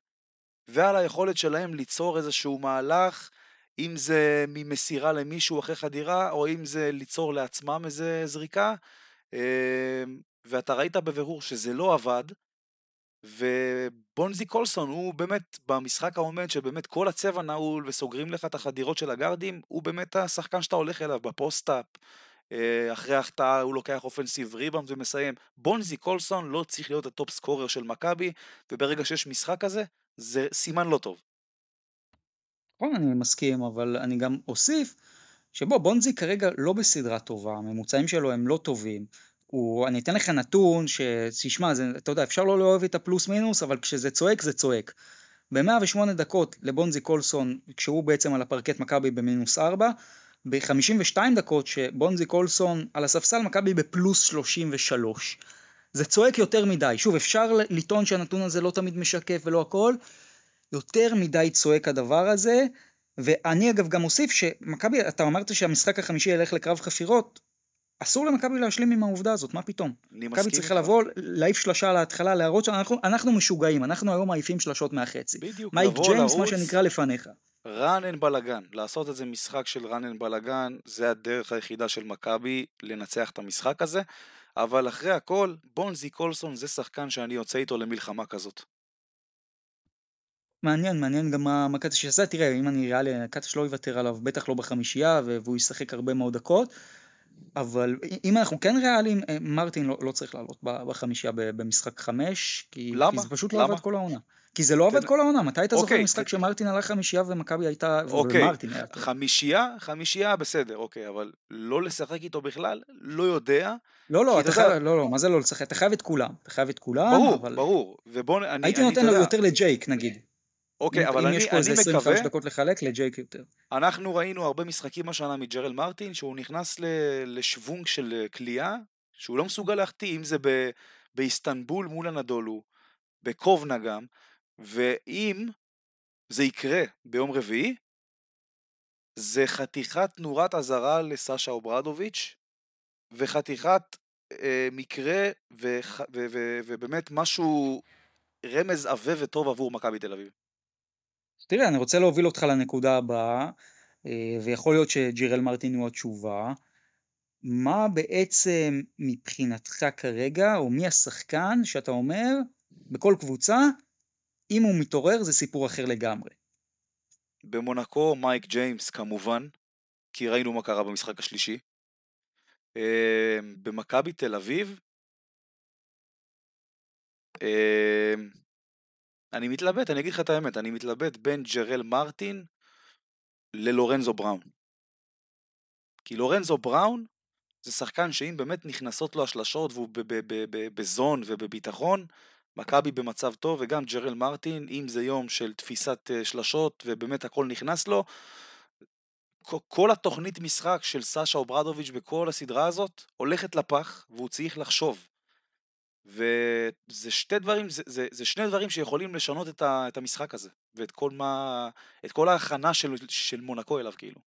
ועל היכולת שלהם ליצור איזשהו מהלך, אם זה ממסירה למישהו אחרי חדירה, או אם זה ליצור לעצמם איזה זריקה, אה, ואתה ראית בבירור שזה לא עבד, ובונזי קולסון הוא באמת במשחק העומד שבאמת כל הצבע נעול וסוגרים לך את החדירות של הגארדים, הוא באמת השחקן שאתה הולך אליו ב post-up, אה, אחרי החטאה הוא לוקח offensive rebound ומסיים. בונזי קולסון לא צריך להיות ה top scorer של מכבי, וברגע שיש משחק כזה, זה סימן לא טוב. נכון, אני מסכים, אבל אני גם אוסיף שבוא, בונזי כרגע לא בסדרה טובה, הממוצעים שלו הם לא טובים. הוא, אני אתן לך נתון שתשמע, אתה יודע, אפשר לא לאהוב את הפלוס מינוס, אבל כשזה צועק, זה צועק. ב-108 דקות לבונזי קולסון, כשהוא בעצם על הפרקט מכבי במינוס 4, ב-52 דקות שבונזי קולסון על הספסל מכבי בפלוס 33. זה צועק יותר מדי. שוב, אפשר לטעון שהנתון הזה לא תמיד משקף ולא הכל, יותר מדי צועק הדבר הזה, ואני אגב גם אוסיף שמכבי, אתה אמרת שהמשחק החמישי ילך לקרב חפירות, אסור למכבי להשלים עם העובדה הזאת, מה פתאום? אני מכבי מסכים צריכה איתך. לבוא, להעיף שלושה להתחלה, להראות שאנחנו אנחנו משוגעים, אנחנו היום מעיפים שלשות מהחצי. בדיוק, מייק לבוא ג'יימס, מה. שנקרא לפניך. run and בלאגן, לעשות איזה משחק של run and בלאגן, זה הדרך היחידה של מכבי לנצח את המשחק הזה, אבל אחרי הכל, בונזי קולסון זה שחקן שאני יוצא איתו למלחמה כזאת. מעניין, מעניין גם מה, מה קטש שעשה, תראה, אם אני ריאלי, קטש לא יוותר עליו, בטח לא בחמישייה, והוא ישחק הרבה מאוד דקות, אבל אם אנחנו כן ריאליים, אה, מרטין לא, לא צריך לעלות בחמישייה במשחק חמש, כי, למה? כי זה פשוט לא למה? עבד כל העונה. כי זה לא עבד תן- כל העונה, מתי אתה זוכר אוקיי, משחק ת- שמרטין עלה חמישייה ומכבי הייתה, אוקיי, ומרטין היה טוב. חמישייה, חמישייה בסדר, אוקיי, אבל לא לשחק איתו בכלל, לא יודע, לא, לא, אתה חייב, לא, לא, מה זה לא לשחק? אתה חייב את כולם, אתה חייב את כולם, ברור, אבל ברור, ובוא, נ- אני, הייתי אני, נותן לו יודע, יותר לג'ייק נגיד. אוקיי, אם, אבל אם אני, יש פה איזה אני 25 מקווה, דקות לחלק, לג'ייק יותר. אנחנו ראינו הרבה משחקים השנה מג'רל מרטין, שהוא נכנס ל- לשוונג של אה, כליאה, שהוא לא מסוגל להחטיא, אם זה ב- באיסטנבול מול הנדולו, בקובנה גם, ואם זה יקרה ביום רביעי, זה חתיכת נורת אזהרה לסשה אוברדוביץ', וחתיכת אה, מקרה, וח, ו, ו, ובאמת משהו, רמז עבה וטוב עבור מכבי תל אביב. תראה, אני רוצה להוביל אותך לנקודה הבאה, אה, ויכול להיות שג'ירל מרטין הוא התשובה. מה בעצם מבחינתך כרגע, או מי השחקן שאתה אומר, בכל קבוצה, אם הוא מתעורר זה סיפור אחר לגמרי. במונקו מייק ג'יימס כמובן, כי ראינו מה קרה במשחק השלישי. אה, במכבי תל אביב, אה, אני מתלבט, אני אגיד לך את האמת, אני מתלבט בין ג'רל מרטין ללורנזו בראון. כי לורנזו בראון זה שחקן שאם באמת נכנסות לו השלשות והוא בזון ובביטחון, מכבי במצב טוב, וגם ג'רל מרטין, אם זה יום של תפיסת אה, שלשות ובאמת הכל נכנס לו, כל התוכנית משחק של סאשה אוברדוביץ' בכל הסדרה הזאת הולכת לפח, והוא צריך לחשוב. וזה שתי דברים, זה, זה, זה שני דברים שיכולים לשנות את, ה, את המשחק הזה, ואת כל מה, את כל ההכנה של, של מונקו אליו כאילו.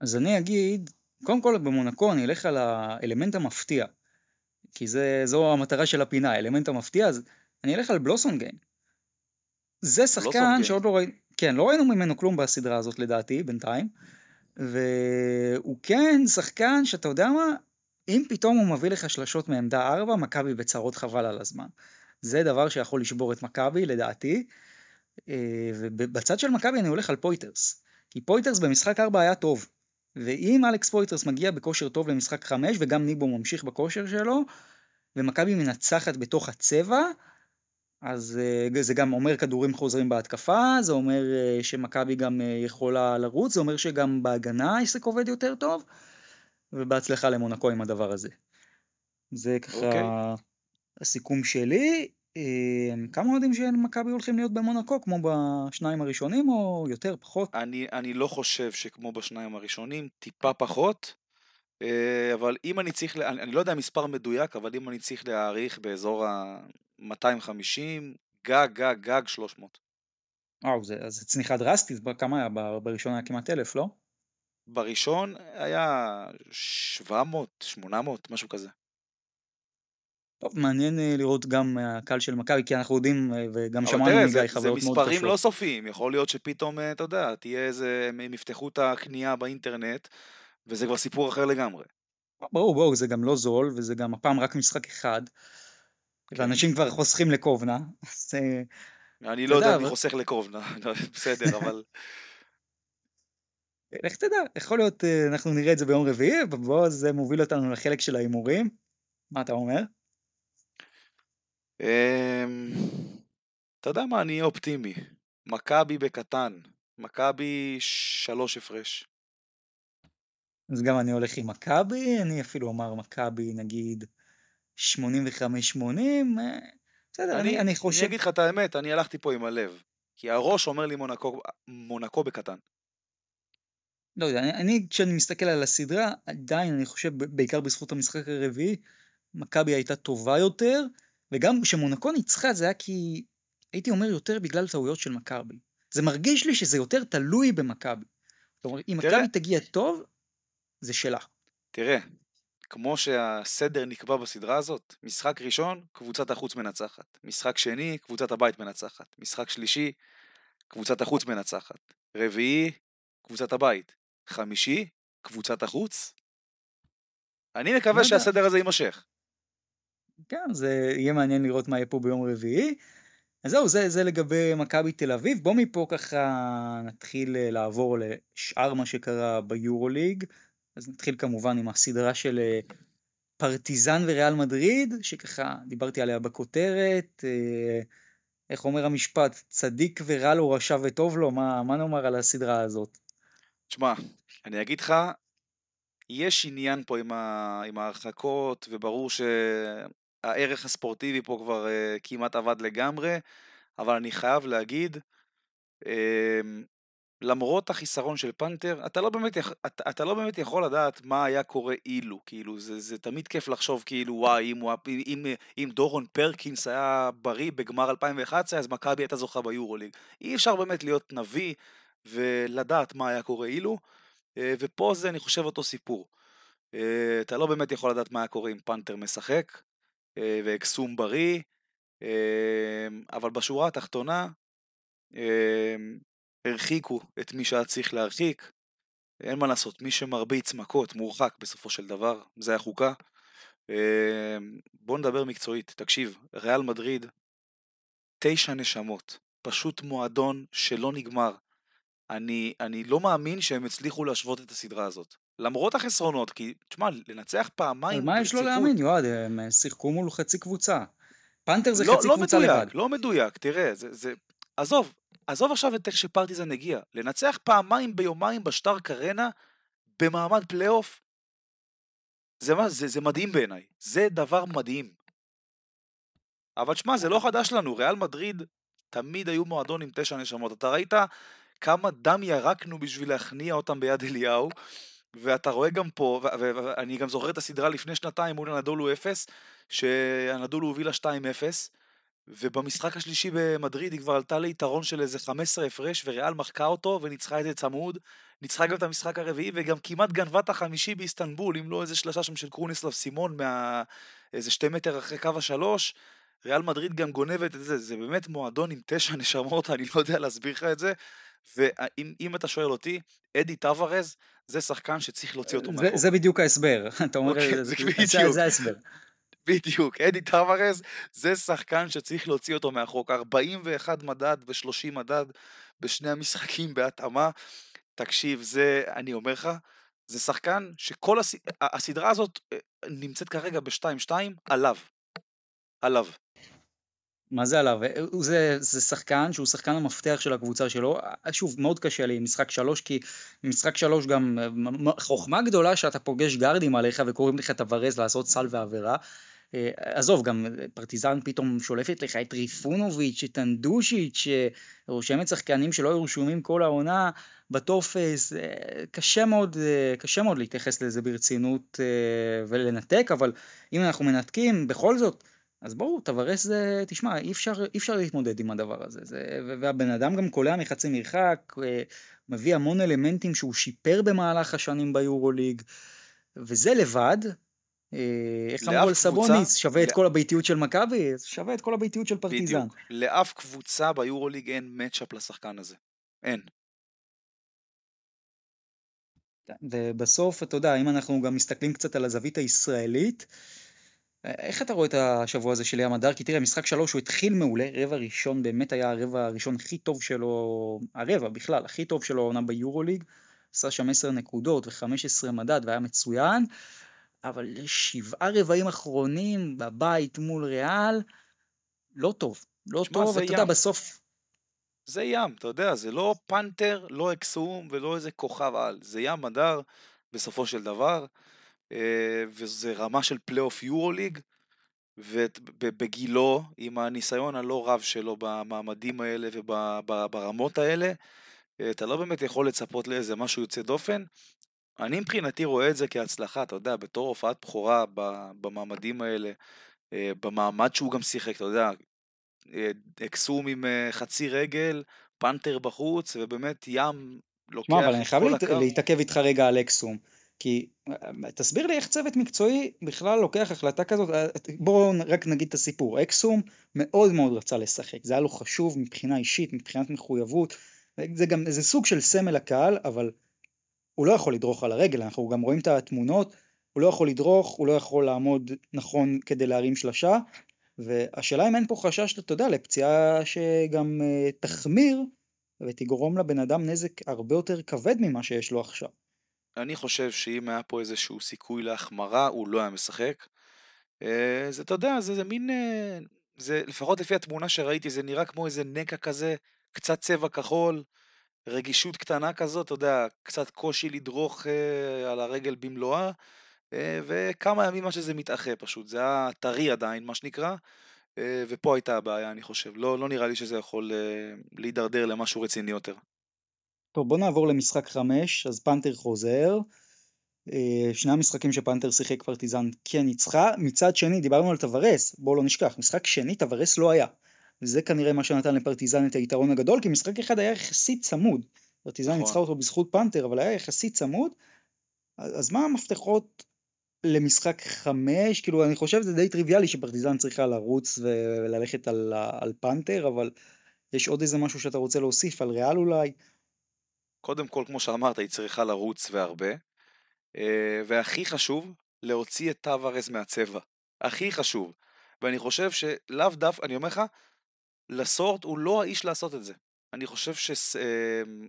אז אני אגיד, קודם כל במונקו אני אלך על האלמנט המפתיע, כי זה, זו המטרה של הפינה, האלמנט המפתיע, אז אני אלך על בלוסונגיין. זה שחקן שעוד לא ראינו, כן, לא ראינו ממנו כלום בסדרה הזאת לדעתי, בינתיים, והוא כן שחקן שאתה יודע מה, אם פתאום הוא מביא לך שלשות מעמדה 4, מכבי בצרות חבל על הזמן. זה דבר שיכול לשבור את מכבי לדעתי, אה, ובצד של מכבי אני הולך על פויטרס, כי פויטרס במשחק 4 היה טוב, ואם אלכס פויטרס מגיע בכושר טוב למשחק 5 וגם ניבו ממשיך בכושר שלו, ומכבי מנצחת בתוך הצבע, אז אה, זה גם אומר כדורים חוזרים בהתקפה, זה אומר אה, שמכבי גם יכולה לרוץ, זה אומר שגם בהגנה העסק עובד יותר טוב, ובהצלחה למונקו עם הדבר הזה. זה ככה okay. אוקיי. הסיכום שלי. אמ, כמה אוהדים של מכבי הולכים להיות במונקו, כמו בשניים הראשונים, או יותר, פחות? אני, אני לא חושב שכמו בשניים הראשונים, טיפה פחות, אה, אבל אם אני צריך, אני, אני לא יודע מספר מדויק, אבל אם אני צריך להעריך באזור ה-250, גג, גג, גג 300. וואו, זה, זה צניחה דרסטית, כמה היה? בראשון היה כמעט אלף, לא? בראשון היה 700, 800, משהו כזה. טוב, מעניין אה, לראות גם הקהל של מכבי, כי אנחנו יודעים, אה, וגם שמענו מגיא חוויות מאוד קשות. זה מספרים לא סופיים, יכול להיות שפתאום, אה, אתה יודע, תהיה איזה, הם יפתחו את הקנייה באינטרנט, וזה כבר סיפור אחר לגמרי. ברור, ברור, זה גם לא זול, וזה גם הפעם רק משחק אחד, כן. ואנשים כבר חוסכים לקובנה, [LAUGHS] אז... אני לא יודע מי חוסך לקובנה, [LAUGHS] בסדר, אבל... [LAUGHS] לך תדע, יכול להיות, אה, אנחנו נראה את זה ביום רביעי, ובוא זה מוביל אותנו לחלק של ההימורים. מה אתה אומר? אמ, אתה יודע מה, אני אהיה אופטימי. מכבי בקטן. מכבי שלוש הפרש. אז גם אני הולך עם מכבי, אני אפילו אומר מכבי נגיד 85-80, אה, בסדר, אני, אני חושב... אני אגיד לך את האמת, אני הלכתי פה עם הלב. כי הראש אומר לי מונקו, מונקו בקטן. לא יודע, אני כשאני מסתכל על הסדרה, עדיין אני חושב, בעיקר בזכות המשחק הרביעי, מכבי הייתה טובה יותר, וגם כשמונקו ניצחה זה היה כי, הייתי אומר יותר בגלל טעויות של מכבי. זה מרגיש לי שזה יותר תלוי במכבי. אומרת, אם מכבי תגיע טוב, זה שלה. תראה, כמו שהסדר נקבע בסדרה הזאת, משחק ראשון, קבוצת החוץ מנצחת. משחק שני, קבוצת הבית מנצחת. משחק שלישי, קבוצת החוץ מנצחת. רביעי, קבוצת הבית. חמישי, קבוצת החוץ. אני מקווה שהסדר הזה יימשך. כן, זה יהיה מעניין לראות מה יהיה פה ביום רביעי. אז זהו, זה, זה לגבי מכבי תל אביב. בוא מפה ככה נתחיל אה, לעבור לשאר מה שקרה ביורוליג. אז נתחיל כמובן עם הסדרה של אה, פרטיזן וריאל מדריד, שככה דיברתי עליה בכותרת. אה, איך אומר המשפט, צדיק ורע לו, רשע וטוב לו, מה, מה נאמר על הסדרה הזאת? תשמע, אני אגיד לך, יש עניין פה עם, ה... עם ההרחקות, וברור שהערך הספורטיבי פה כבר uh, כמעט עבד לגמרי, אבל אני חייב להגיד, uh, למרות החיסרון של פנתר, אתה לא, באמת, אתה, אתה לא באמת יכול לדעת מה היה קורה אילו, כאילו, זה, זה תמיד כיף לחשוב כאילו, וואי, אם, אם, אם, אם דורון פרקינס היה בריא בגמר 2011, אז מכבי הייתה זוכה ביורוליג. אי אפשר באמת להיות נביא. ולדעת מה היה קורה אילו, אה, ופה זה אני חושב אותו סיפור. אה, אתה לא באמת יכול לדעת מה היה קורה אם פנתר משחק, אה, ואקסום בריא, אבל בשורה התחתונה, הרחיקו את מי שהיה צריך להרחיק, אין מה לעשות, מי שמרביץ מכות מורחק בסופו של דבר, זה החוקה. בוא נדבר מקצועית, תקשיב, ריאל מדריד, תשע נשמות, פשוט מועדון שלא נגמר. אני, אני לא מאמין שהם הצליחו להשוות את הסדרה הזאת. למרות החסרונות, כי, תשמע, לנצח פעמיים. מה יש לו להאמין, יועד? הם שיחקו מול חצי קבוצה. פנתר זה לא, חצי לא קבוצה מדויק, לבד. לא מדויק, תראה, זה, זה... עזוב, עזוב עכשיו את איך שפרטיזן הגיע. לנצח פעמיים ביומיים בשטר קרנה, במעמד פלייאוף, זה, מה, זה, זה מדהים בעיניי. זה דבר מדהים. אבל שמע, זה לא חדש לנו, ריאל מדריד תמיד היו מועדון עם תשע נשמות. אתה ראית כמה דם ירקנו בשביל להכניע אותם ביד אליהו. ואתה רואה גם פה, ואני גם זוכר את הסדרה לפני שנתיים מול הנדולו 0, שהנדולו הובילה 2-0, ובמשחק השלישי במדריד היא כבר עלתה ליתרון של איזה 15 הפרש, וריאל מחקה אותו וניצחה את זה צמוד. ניצחה גם את המשחק הרביעי, וגם כמעט גנבה את החמישי באיסטנבול, אם לא איזה שלושה שם של קרוניסלב סימון, מה... איזה שתי מטר אחרי קו השלוש. ריאל מדריד גם גונבת את זה, זה באמת מועדון עם תשע נשמות, אני לא יודע להסביר לך את זה. ואם אתה שואל אותי, אדי טווארז זה שחקן שצריך להוציא אותו מהחוק. זה בדיוק ההסבר, [LAUGHS] אתה אומר, זה, ההסבר. בדיוק, אדי טווארז זה שחקן שצריך להוציא אותו מהחוק. 41 מדד ו-30 מדד בשני המשחקים בהתאמה. תקשיב, זה, אני אומר לך, זה שחקן שכל הס... הסדרה הזאת אה, נמצאת כרגע ב-2-2 עליו. עליו. מה זה עליו? זה, זה שחקן שהוא שחקן המפתח של הקבוצה שלו. שוב, מאוד קשה לי עם משחק שלוש, כי משחק שלוש גם חוכמה גדולה שאתה פוגש גרדים עליך וקוראים לך תברז לעשות סל ועבירה. אה, עזוב, גם פרטיזן פתאום שולפת לך את ריפונוביץ', את אנדושיץ', רושמת שחקנים שלא היו רשומים כל העונה בטופס, אה, קשה מאוד, אה, קשה מאוד להתייחס לזה ברצינות ולנתק, אבל אם אנחנו מנתקים, בכל זאת, אז ברור, טוורס זה, תשמע, אי אפשר, אי אפשר להתמודד עם הדבר הזה. זה, והבן אדם גם קולע מחצי מרחק, מביא המון אלמנטים שהוא שיפר במהלך השנים ביורוליג, וזה לבד, אה, איך אמרו על סבוניס, שווה את כל הביתיות של מכבי, שווה את כל הביתיות של פרטיזן. בדיוק, לאף קבוצה ביורוליג אין matchup לשחקן הזה. אין. ובסוף, אתה יודע, אם אנחנו גם מסתכלים קצת על הזווית הישראלית, איך אתה רואה את השבוע הזה של ים הדר? כי תראה, משחק שלוש הוא התחיל מעולה, רבע ראשון באמת היה הרבע הראשון הכי טוב שלו, הרבע בכלל, הכי טוב שלו העונה ביורוליג, עשה שם 10 נקודות ו-15 מדד והיה מצוין, אבל שבעה רבעים אחרונים בבית מול ריאל, לא טוב, לא שמה, טוב, אתה. יודע, בסוף... זה ים, אתה יודע, זה לא פנתר, לא אקסום ולא איזה כוכב על, זה ים הדר בסופו של דבר. אה, וזה רמה של פלייאוף יורוליג, ובגילו, עם הניסיון הלא רב שלו במעמדים האלה וברמות האלה, אה, אתה לא באמת יכול לצפות לאיזה משהו יוצא דופן. אני מבחינתי רואה את זה כהצלחה, אתה יודע, בתור הופעת בכורה במעמדים האלה, אה, במעמד שהוא גם שיחק, אתה יודע, אקסום עם חצי רגל, פנתר בחוץ, ובאמת ים לוקח את כל הקו. אבל אני חייב להתעכב איתך רגע על אקסום. כי תסביר לי איך צוות מקצועי בכלל לוקח החלטה כזאת, בואו רק נגיד את הסיפור, אקסום מאוד מאוד רצה לשחק, זה היה לו חשוב מבחינה אישית, מבחינת מחויבות, זה גם, זה סוג של סמל הקהל, אבל הוא לא יכול לדרוך על הרגל, אנחנו גם רואים את התמונות, הוא לא יכול לדרוך, הוא לא יכול לעמוד נכון כדי להרים שלשה, והשאלה אם אין פה חשש, אתה יודע, לפציעה שגם תחמיר ותגרום לבן אדם נזק הרבה יותר כבד ממה שיש לו עכשיו. אני חושב שאם היה פה איזשהו סיכוי להחמרה, הוא לא היה משחק. אה, זה, אתה יודע, זה, זה מין... אה, זה, לפחות לפי התמונה שראיתי, זה נראה כמו איזה נקע כזה, קצת צבע כחול, רגישות קטנה כזאת, אתה יודע, קצת קושי לדרוך אה, על הרגל במלואה, אה, וכמה ימים עד שזה מתאחה פשוט. זה היה טרי עדיין, מה שנקרא, אה, ופה הייתה הבעיה, אני חושב. לא, לא נראה לי שזה יכול אה, להידרדר למשהו רציני יותר. טוב, בוא נעבור למשחק 5, אז פנתר חוזר. אה, שני המשחקים שפנתר שיחק פרטיזן כן ניצחה. מצד שני, דיברנו על טוורס, בואו לא נשכח, משחק שני טוורס לא היה. וזה כנראה מה שנתן לפרטיזן את היתרון הגדול, כי משחק אחד היה יחסית צמוד. פרטיזן נכון. ניצחה אותו בזכות פנתר, אבל היה יחסית צמוד. אז מה המפתחות למשחק 5? כאילו, אני חושב שזה די טריוויאלי שפרטיזן צריכה לרוץ וללכת על, על פנתר, אבל יש עוד איזה משהו שאתה רוצה להוסיף, על ריאל אולי? קודם כל, כמו שאמרת, היא צריכה לרוץ והרבה. אה, והכי חשוב, להוציא את טווארז מהצבע. הכי חשוב. ואני חושב שלאו דווקא, אני אומר לך, לסורט הוא לא האיש לעשות את זה. אני חושב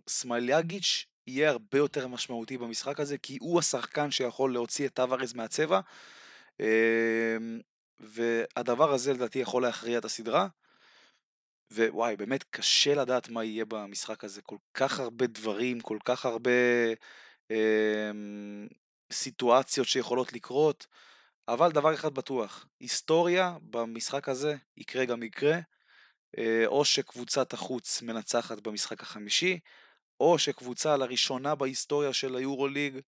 שסמייליאגיץ' אה, יהיה הרבה יותר משמעותי במשחק הזה, כי הוא השחקן שיכול להוציא את טווארז מהצבע. אה, והדבר הזה לדעתי יכול להכריע את הסדרה. ווואי, באמת קשה לדעת מה יהיה במשחק הזה. כל כך הרבה דברים, כל כך הרבה אה, סיטואציות שיכולות לקרות, אבל דבר אחד בטוח, היסטוריה במשחק הזה יקרה גם יקרה, אה, או שקבוצת החוץ מנצחת במשחק החמישי, או שקבוצה לראשונה בהיסטוריה של היורוליג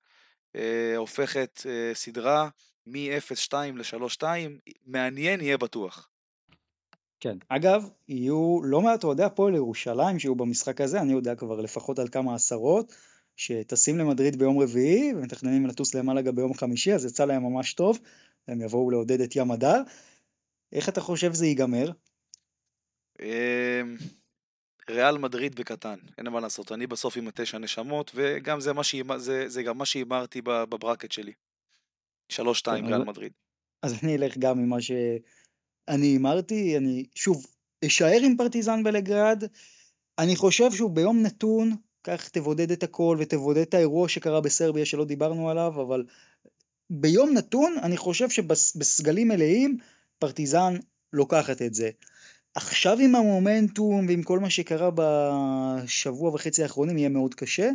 אה, הופכת אה, סדרה מ-0-2 ל-3-2, מעניין יהיה בטוח. כן, אגב, יהיו לא מעט אוהדי הפועל ירושלים שיהיו במשחק הזה, אני יודע כבר לפחות על כמה עשרות, שטסים למדריד ביום רביעי ומתכננים לטוס למעלה גם ביום חמישי, אז יצא להם ממש טוב, הם יבואו לעודד את ים הדר. איך אתה חושב זה ייגמר? אמ, ריאל מדריד בקטן, אין מה לעשות, אני בסוף עם התשע נשמות, וגם זה, מה שהימ... זה, זה גם מה שהימרתי בברקט שלי. שלוש שתיים ריאל מדריד. אז אני אלך גם ממה שאני הימרתי, אני שוב אשאר עם פרטיזן בלגרד, אני חושב שהוא ביום נתון, כך תבודד את הכל ותבודד את האירוע שקרה בסרביה שלא דיברנו עליו, אבל ביום נתון אני חושב שבסגלים מלאים פרטיזן לוקחת את זה. עכשיו עם המומנטום ועם כל מה שקרה בשבוע וחצי האחרונים יהיה מאוד קשה.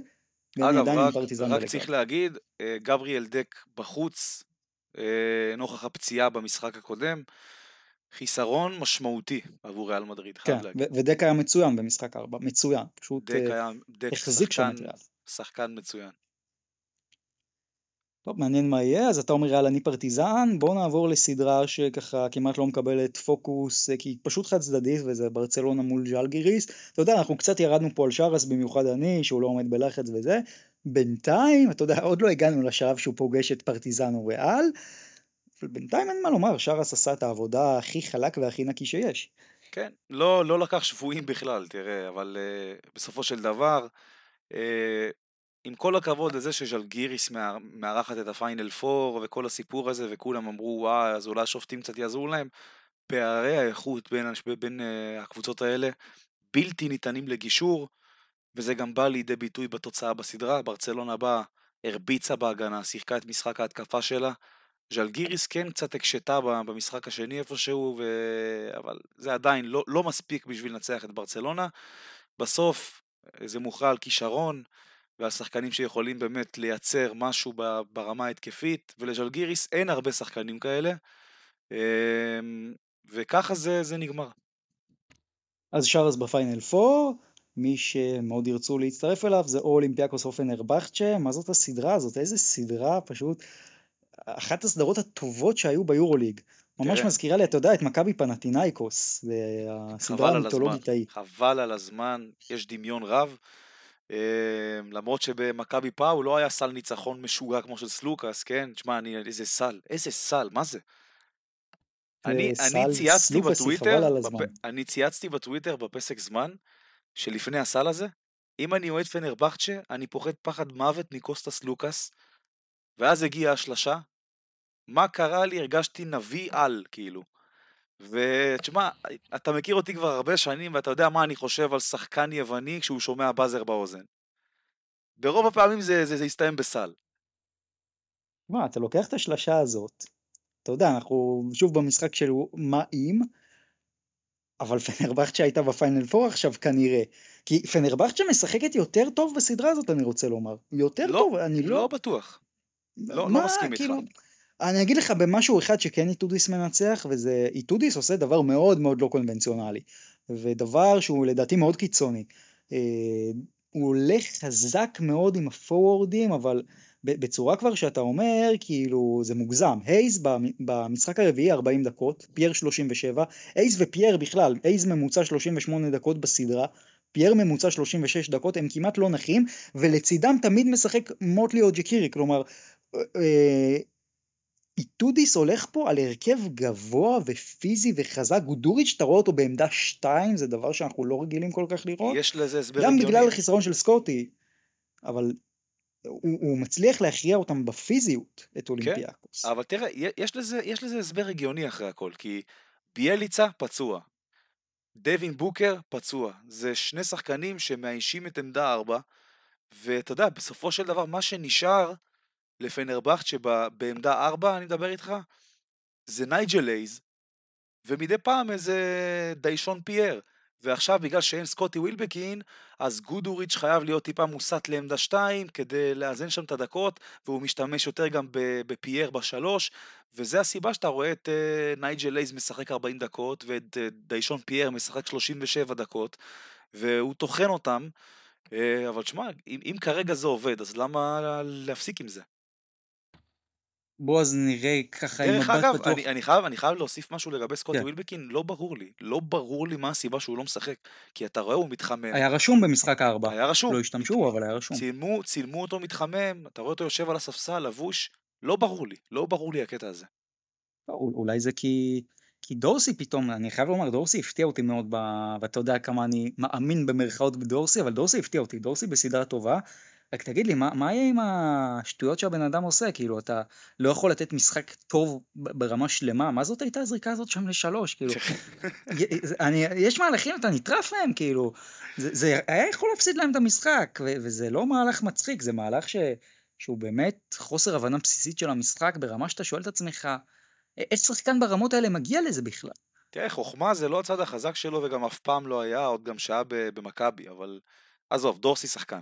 אגב, רק, רק צריך להגיד, אה, גבריאל דק בחוץ, אה, נוכח הפציעה במשחק הקודם, חיסרון משמעותי עבור ריאל מדריד, חייב כן, להגיד. ודק היה מצוין במשחק 4, מצוין, פשוט דק אה, היה, דק החזיק שם את ריאל. שחקן מצוין. טוב, מעניין מה יהיה, אז אתה אומר יאללה אני פרטיזן, בוא נעבור לסדרה שככה כמעט לא מקבלת פוקוס, אה, כי היא פשוט חד צדדית וזה ברצלונה מול ז'לגיריס. אתה יודע, אנחנו קצת ירדנו פה על שרס, במיוחד אני, שהוא לא עומד בלחץ וזה. בינתיים, אתה יודע, עוד לא הגענו לשלב שהוא פוגש את פרטיזן או ריאל, אבל בינתיים אין מה לומר, שרס עשה את העבודה הכי חלק והכי נקי שיש. כן, לא, לא לקח שבויים בכלל, תראה, אבל uh, בסופו של דבר, uh, עם כל הכבוד לזה שז'לגיריס מארחת את הפיינל פור וכל הסיפור הזה וכולם אמרו וואי אז אולי השופטים קצת יעזרו להם פערי האיכות בין, בין uh, הקבוצות האלה בלתי ניתנים לגישור וזה גם בא לידי ביטוי בתוצאה בסדרה ברצלונה באה הרביצה בהגנה שיחקה את משחק ההתקפה שלה ז'לגיריס כן קצת הקשתה במשחק השני איפשהו ו... אבל זה עדיין לא, לא מספיק בשביל לנצח את ברצלונה בסוף זה מוכרע על כישרון והשחקנים שיכולים באמת לייצר משהו ברמה ההתקפית, ולז'לגיריס אין הרבה שחקנים כאלה, אמ, וככה זה, זה נגמר. אז שרס בפיינל 4, מי שמאוד ירצו להצטרף אליו זה או אולימפיאקוס או פנרבכצ'ה, מה זאת הסדרה הזאת? איזה סדרה פשוט, אחת הסדרות הטובות שהיו ביורוליג. ממש מזכירה לי, אתה יודע, את מכבי פנאתינאיקוס, הסדרה המיתולוגית ההיא. חבל על הזמן, יש דמיון רב. אמ, למרות שבמכבי פאו לא היה סל ניצחון משוגע כמו של סלוקאס, כן? תשמע, אני, איזה סל, איזה סל, מה זה? אני, אני צייצתי בטוויטר, בפ... אני צייצתי בטוויטר בפסק זמן שלפני הסל הזה, אם אני אוהד פנרבכצ'ה, אני פוחד פחד מוות מקוסטס לוקאס, ואז הגיעה השלשה, מה קרה לי? הרגשתי נביא על, כאילו. ותשמע, אתה מכיר אותי כבר הרבה שנים ואתה יודע מה אני חושב על שחקן יווני כשהוא שומע באזר באוזן. ברוב הפעמים זה, זה, זה יסתיים בסל. מה, אתה לוקח את השלשה הזאת, אתה יודע, אנחנו שוב במשחק של מה אם, אבל [LAUGHS] פנרבכצ'ה הייתה ב final four עכשיו כנראה. כי פנרבכצ'ה משחקת יותר טוב בסדרה הזאת, אני רוצה לומר. יותר לא, טוב, אני לא... לא בטוח. לא, לא מסכים כאילו, איתך. אני אגיד לך משהו אחד שכן איטודיס מנצח, וזה, איטודיס עושה דבר מאוד מאוד לא קונבנציונלי, ודבר שהוא לדעתי מאוד קיצוני. אה, הוא הולך חזק מאוד עם הפורוורדים, אבל בצורה כבר שאתה אומר, כאילו, זה מוגזם. הייז במשחק הרביעי 40 דקות, פייר 37, הייז ופייר בכלל, הייז ממוצע 38 דקות בסדרה, פייר ממוצע 36 דקות, הם כמעט לא נחים, ולצידם תמיד משחק מוטלי או ג'קירי, כלומר, איטודיס הולך פה על הרכב גבוה ופיזי וחזק, גודוריץ' אתה רואה אותו בעמדה 2, זה דבר שאנחנו לא רגילים כל כך לראות. יש לזה הסבר הגיוני. גם בגלל החיסרון של סקוטי, אבל הוא, הוא מצליח להכריע אותם בפיזיות, את כן, אולימפיאקוס. כן, אבל תראה, יש לזה, יש לזה הסבר הגיוני אחרי הכל, כי ביאליצה פצוע, דווין בוקר פצוע, זה שני שחקנים שמאיישים את עמדה 4, ואתה יודע, בסופו של דבר מה שנשאר לפנרבכט שבעמדה 4 אני מדבר איתך, זה נייג'ל אייז, ומדי פעם איזה דיישון פייר. ועכשיו בגלל שאין סקוטי ווילבקין, אז גודוריץ' חייב להיות טיפה מוסט לעמדה 2 כדי לאזן שם את הדקות, והוא משתמש יותר גם בפייר בשלוש, וזה הסיבה שאתה רואה את uh, נייג'ל הייז משחק 40 דקות, ואת uh, דיישון פייר משחק 37 דקות, והוא טוחן אותם. אה, אבל תשמע, אם, אם כרגע זה עובד, אז למה להפסיק עם זה? בוא אז נראה ככה עם דרך מבט אגב, פתוח. אני, אני, חייב, אני חייב להוסיף משהו לגבי סקוטי כן. ווילבקין, לא ברור לי. לא ברור לי מה הסיבה שהוא לא משחק. כי אתה רואה, הוא מתחמם. היה רשום במשחק הארבע. היה רשום. לא השתמשו, אבל היה רשום. צילמו, צילמו אותו מתחמם, אתה רואה אותו יושב על הספסל, לבוש. לא ברור לי, לא ברור לי הקטע הזה. לא, אולי זה כי... כי דורסי פתאום, אני חייב לומר, דורסי הפתיע אותי מאוד, ב... ואתה יודע כמה אני מאמין במרכאות בדורסי, אבל דורסי הפתיע אותי, דורסי בסדרה טובה. רק תגיד לי, מה, מה יהיה עם השטויות שהבן אדם עושה? כאילו, אתה לא יכול לתת משחק טוב ברמה שלמה, מה זאת הייתה הזריקה הזאת שם לשלוש? כאילו, זה- אני, יש מהלכים, אתה נטרף להם, כאילו, זה, זה היה יכול להפסיד להם את המשחק, ו, וזה לא מהלך מצחיק, זה מהלך ש, שהוא באמת חוסר הבנה בסיסית של המשחק, ברמה שאתה שואל את עצמך, איך שחקן ברמות האלה מגיע לזה בכלל? תראה, חוכמה זה לא הצד החזק שלו וגם אף פעם לא היה, עוד גם שהיה במכבי, אבל עזוב, דורסי שחקן.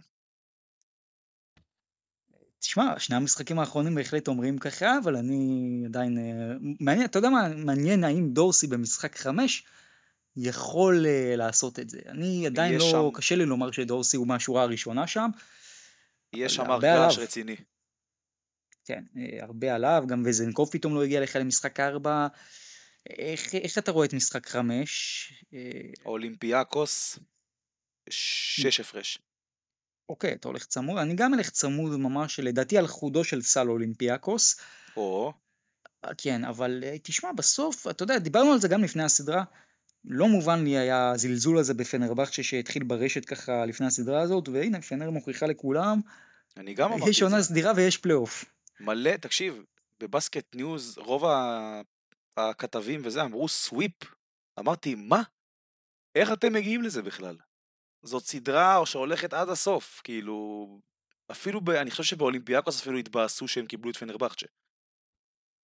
תשמע, שני המשחקים האחרונים בהחלט אומרים ככה, אבל אני עדיין... אה, מעניין, אתה יודע מה, מעניין האם דורסי במשחק חמש יכול uh, לעשות את זה. אני עדיין לא, שם- קשה לי לומר שדורסי הוא מהשורה הראשונה שם. יש שם הרגש. רציני. כן, אה, הרבה עליו, גם וזנקוב פתאום לא הגיע לך למשחק ארבע. איך, איך אתה רואה את משחק חמש? אולימפיאקוס, שש הפרש. אוקיי, אתה הולך צמוד, אני גם אלך צמוד ממש, לדעתי על חודו של סל אולימפיאקוס. או, כן, אבל אה, תשמע, בסוף, אתה יודע, דיברנו על זה גם לפני הסדרה, לא מובן לי היה הזלזול הזה בפנרבכצ'ה שהתחיל ברשת ככה לפני הסדרה הזאת, והנה, פנר מוכיחה לכולם, אני גם אמרתי יש את עונה סדירה ויש פלייאוף. מלא, תקשיב, בבסקט ניוז, רוב הכתבים וזה אמרו sweep. אמרתי, מה? איך אתם מגיעים לזה בכלל? זאת סדרה או שהולכת עד הסוף, כאילו... אפילו, ב, אני חושב שבאולימפיאקוס אפילו התבאסו שהם קיבלו את פנרבכצ'ה.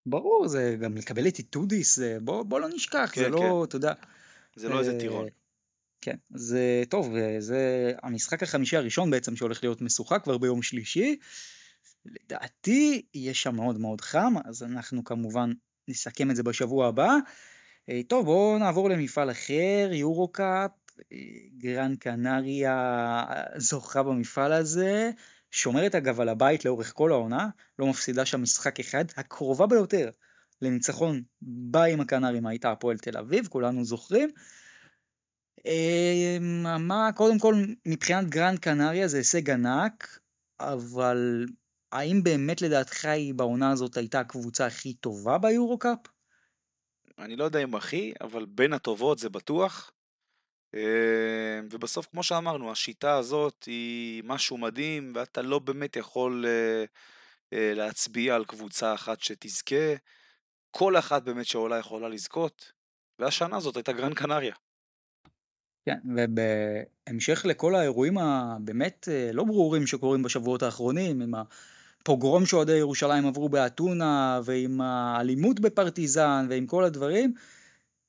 ברור, זה גם לקבל את איטודיס, בוא, בוא לא נשכח, זה כן, לא, אתה יודע. זה לא איזה אה, טירון. כן, זה טוב, אה, זה המשחק החמישי הראשון בעצם שהולך להיות משוחק כבר ביום שלישי. לדעתי יהיה שם מאוד מאוד חם, אז אנחנו כמובן נסכם את זה בשבוע הבא. אה, טוב, בואו נעבור למפעל אחר, יורו קאפ, גרן קנריה זוכה במפעל הזה, שומרת אגב על הבית לאורך כל העונה, לא מפסידה שם משחק אחד, הקרובה ביותר לניצחון בה עם הקנרים הייתה הפועל תל אביב, כולנו זוכרים. אה, מה, קודם כל, מבחינת גרנד קנריה זה הישג ענק, אבל האם באמת לדעתך היא בעונה הזאת הייתה הקבוצה הכי טובה ביורו-קאפ? אני לא יודע אם הכי, אבל בין הטובות זה בטוח. אה, ובסוף, כמו שאמרנו, השיטה הזאת היא משהו מדהים, ואתה לא באמת יכול אה, אה, להצביע על קבוצה אחת שתזכה. כל אחת באמת שעולה יכולה לזכות, והשנה הזאת הייתה גרן קנריה. כן, ובהמשך לכל האירועים הבאמת אה, לא ברורים שקורים בשבועות האחרונים, עם הפוגרום שאוהדי ירושלים עברו באתונה, ועם האלימות בפרטיזן, ועם כל הדברים,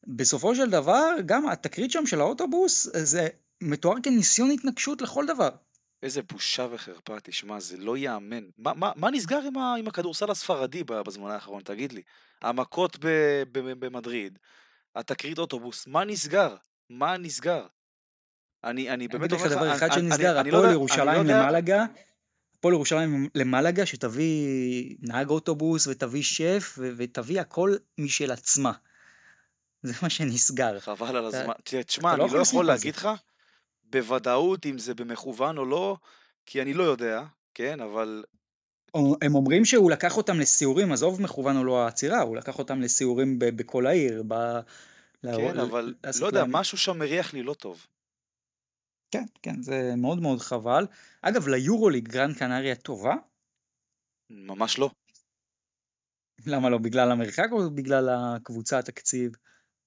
בסופו של דבר, גם התקרית שם של האוטובוס, זה מתואר כניסיון התנגשות לכל דבר. איזה בושה וחרפה, תשמע, זה לא ייאמן. מה, מה, מה נסגר עם, ה, עם הכדורסל הספרדי ב- בזמן האחרון, תגיד לי? המכות ב, ב, במדריד, התקרית אוטובוס, מה נסגר? מה נסגר? אני, אני אני באמת אגיד לך אומר לך, דבר אני- אחד אני- שנסגר, אני לא הפועל ירושלים אני לא למלגה, הפועל ירושלים למלגה שתביא נהג אוטובוס ותביא שף ותביא הכל משל עצמה. [LAUGHS] זה מה שנסגר. חבל על אתה- הזמן. תשמע, תשמע, אתה לא אני לא יכול. להגיד לך בוודאות אם זה במכוון או לא, כי אני לא יודע, כן, אבל הם אומרים שהוא לקח אותם לסיורים, עזוב מכוון או לא העצירה, הוא לקח אותם לסיורים בכל העיר. ב... כן, אבל לא יודע, להם- משהו שם מריח לי לא טוב. כן, כן, זה מאוד מאוד חבל. אגב, ליורוליג גרנד קנריה טובה? ממש לא. למה לא? בגלל המרחק או בגלל הקבוצה, התקציב?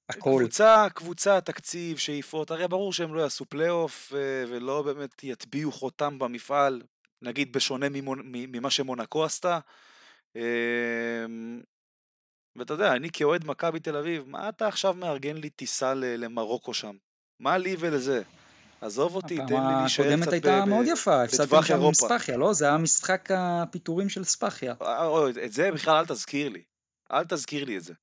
הכל. קבוצה, קבוצה, תקציב, שאיפות, הרי ברור שהם לא יעשו פלייאוף אה, ולא באמת יטביעו חותם במפעל, נגיד בשונה ממה שמונקו עשתה. אמ, ואתה יודע, אני כאוהד מכבי תל אביב, מה אתה עכשיו מארגן לי טיסה למרוקו שם? מה לי ולזה? עזוב אותי, תן לי להישאר הקודמת קצת הייתה ב- מאוד ב- יפה, הפסדתם בטווח שם עם אירופה. ספחיה, לא? זה היה משחק הפיטורים של ספחיה. אה, את זה בכלל אל תזכיר לי. אל תזכיר לי את זה.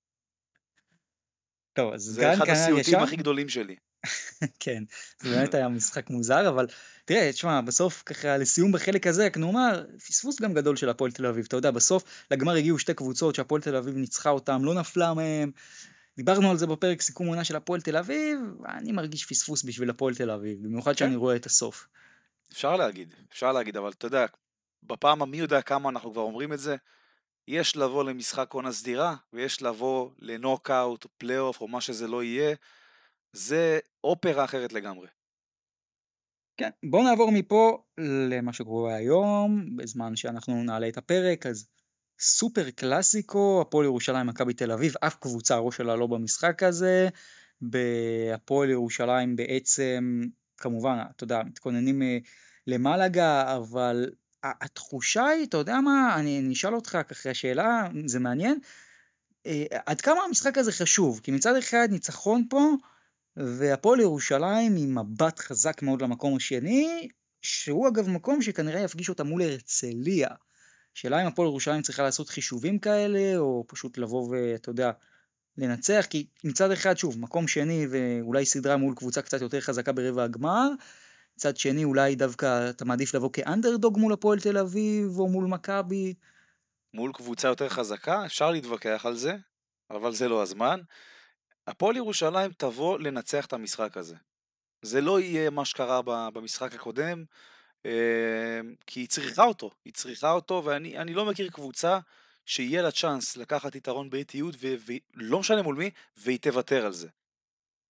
טוב, אז זה אחד הסיוטים הכי גדולים שלי. [LAUGHS] כן, זה באמת היה משחק מוזר, אבל תראה, תשמע, בסוף ככה לסיום בחלק הזה, רק נאמר, פספוס גם גדול של הפועל תל אביב, אתה יודע, בסוף לגמר הגיעו שתי קבוצות שהפועל תל אביב ניצחה אותם, לא נפלה מהם, דיברנו על זה בפרק סיכום עונה של הפועל תל אביב, אני מרגיש פספוס בשביל הפועל תל אביב, במיוחד שאני כן. רואה את הסוף. אפשר להגיד, אפשר להגיד, אבל אתה יודע, בפעם המי יודע כמה אנחנו כבר אומרים את זה, יש לבוא למשחק עונה סדירה, ויש לבוא לנוקאוט, או פלייאוף, או מה שזה לא יהיה, זה אופרה אחרת לגמרי. כן, בואו נעבור מפה למה שקורה היום, בזמן שאנחנו נעלה את הפרק, אז סופר קלאסיקו, הפועל ירושלים, מכבי תל אביב, אף קבוצה הראש שלה לא במשחק הזה, בהפועל ירושלים בעצם, כמובן, אתה יודע, מתכוננים אה, למלגה, אבל התחושה היא, אתה יודע מה, אני אני אשאל אותך ככה שאלה, זה מעניין, אה, עד כמה המשחק הזה חשוב? כי מצד אחד ניצחון פה, והפועל ירושלים עם מבט חזק מאוד למקום השני, שהוא אגב מקום שכנראה יפגיש אותה מול הרצליה. שאלה אם הפועל ירושלים צריכה לעשות חישובים כאלה, או פשוט לבוא ואתה יודע, לנצח, כי מצד אחד, שוב, מקום שני ואולי סדרה מול קבוצה קצת יותר חזקה ברבע הגמר, מצד שני אולי דווקא אתה מעדיף לבוא כאנדרדוג מול הפועל תל אביב, או מול מכבי. מול קבוצה יותר חזקה, אפשר להתווכח על זה, אבל זה לא הזמן. הפועל ירושלים תבוא לנצח את המשחק הזה. זה לא יהיה מה שקרה במשחק הקודם, אה, כי היא צריכה אותו, היא צריכה אותו, ואני אני לא מכיר קבוצה שיהיה לה צ'אנס לקחת יתרון באיטיות, ולא משנה מול מי, והיא תוותר על זה.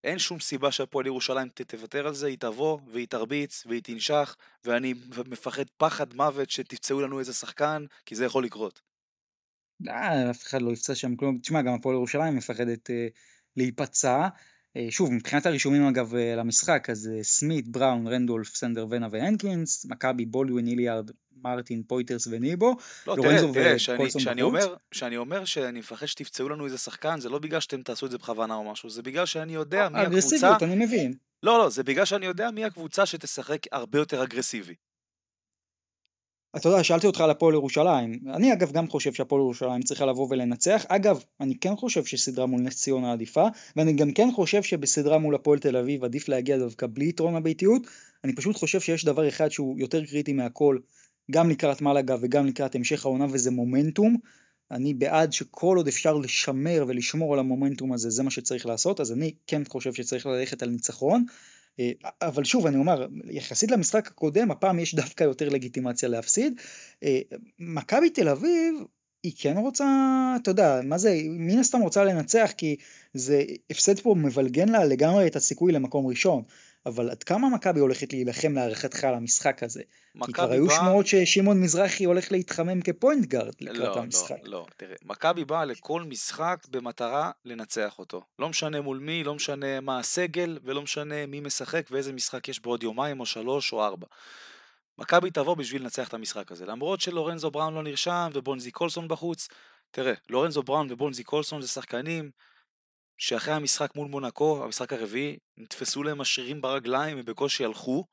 אין שום סיבה שהפועל ירושלים תוותר על זה, היא תבוא והיא תרביץ והיא תנשך, ואני מפחד פחד מוות שתפצעו לנו איזה שחקן, כי זה יכול לקרות. אה, אף אחד לא יפצע שם כלום. תשמע, גם הפועל ירושלים מפחדת אה, להיפצע. אה, שוב, מבחינת הרישומים אגב אה, למשחק, אז אה, סמית, בראון, רנדולף, סנדר ונה והנקינס, מכבי, בולדווין, איליארד, מרטין, פויטרס וניבו. לא, תראה, תראה, שאני? אומר, שאני אומר שאני מפחד שתפצעו לנו איזה שחקן, זה לא בגלל שאתם תעשו את זה בכוונה או משהו, זה בגלל שאני יודע מי הקבוצה... אגרסיביות, אני מבין. לא, לא, זה בגלל שאני יודע מי הקבוצה שתשחק הרבה יותר אגרסיבי. אתה יודע, שאלתי אותך על הפועל ירושלים. אני אגב גם חושב שהפועל ירושלים צריכה לבוא ולנצח. אגב, אני כן חושב שסדרה מול נס ציונה עדיפה, ואני גם כן חושב שבסדרה מול הפועל תל אביב עדיף להגיע דווקא בלי יתרון הביתיות. אני פשוט חושב שיש דבר אחד שהוא יותר קריטי מהכל, גם לקראת מלאגה וגם לקראת המשך העונה, וזה מומנטום. אני בעד שכל עוד אפשר לשמר ולשמור על המומנטום הזה, זה מה שצריך לעשות, אז אני כן חושב שצריך ללכת על ניצחון. אה, אבל שוב, אני אומר, יחסית למשחק הקודם, הפעם יש דווקא יותר לגיטימציה להפסיד. אה, מכבי תל אביב, היא כן רוצה, אתה יודע, מה זה, מן הסתם רוצה לנצח, כי זה הפסד פה מבלגן לה לגמרי את הסיכוי למקום ראשון. אבל עד כמה מכבי הולכת להילחם להערכתך על המשחק הזה? כי כבר היו שמועות ששמעון מזרחי הולך להתחמם כפוינט גארד לקראת לא, המשחק. לא, לא, תראה, מכבי באה לכל משחק במטרה לנצח אותו. לא משנה מול מי, לא משנה מה הסגל, ולא משנה מי משחק ואיזה משחק יש בעוד יומיים או שלוש או ארבע. מכבי תבוא בשביל לנצח את המשחק הזה. למרות שלורנזו בראון לא נרשם ובונזי קולסון בחוץ, תראה, לורנזו בראון ובונזי קולסון זה שחקנים שאחרי המשחק מול מונקו, המשחק הרביעי, נתפסו להם השרירים ברגליים, הם בקושי הלכו,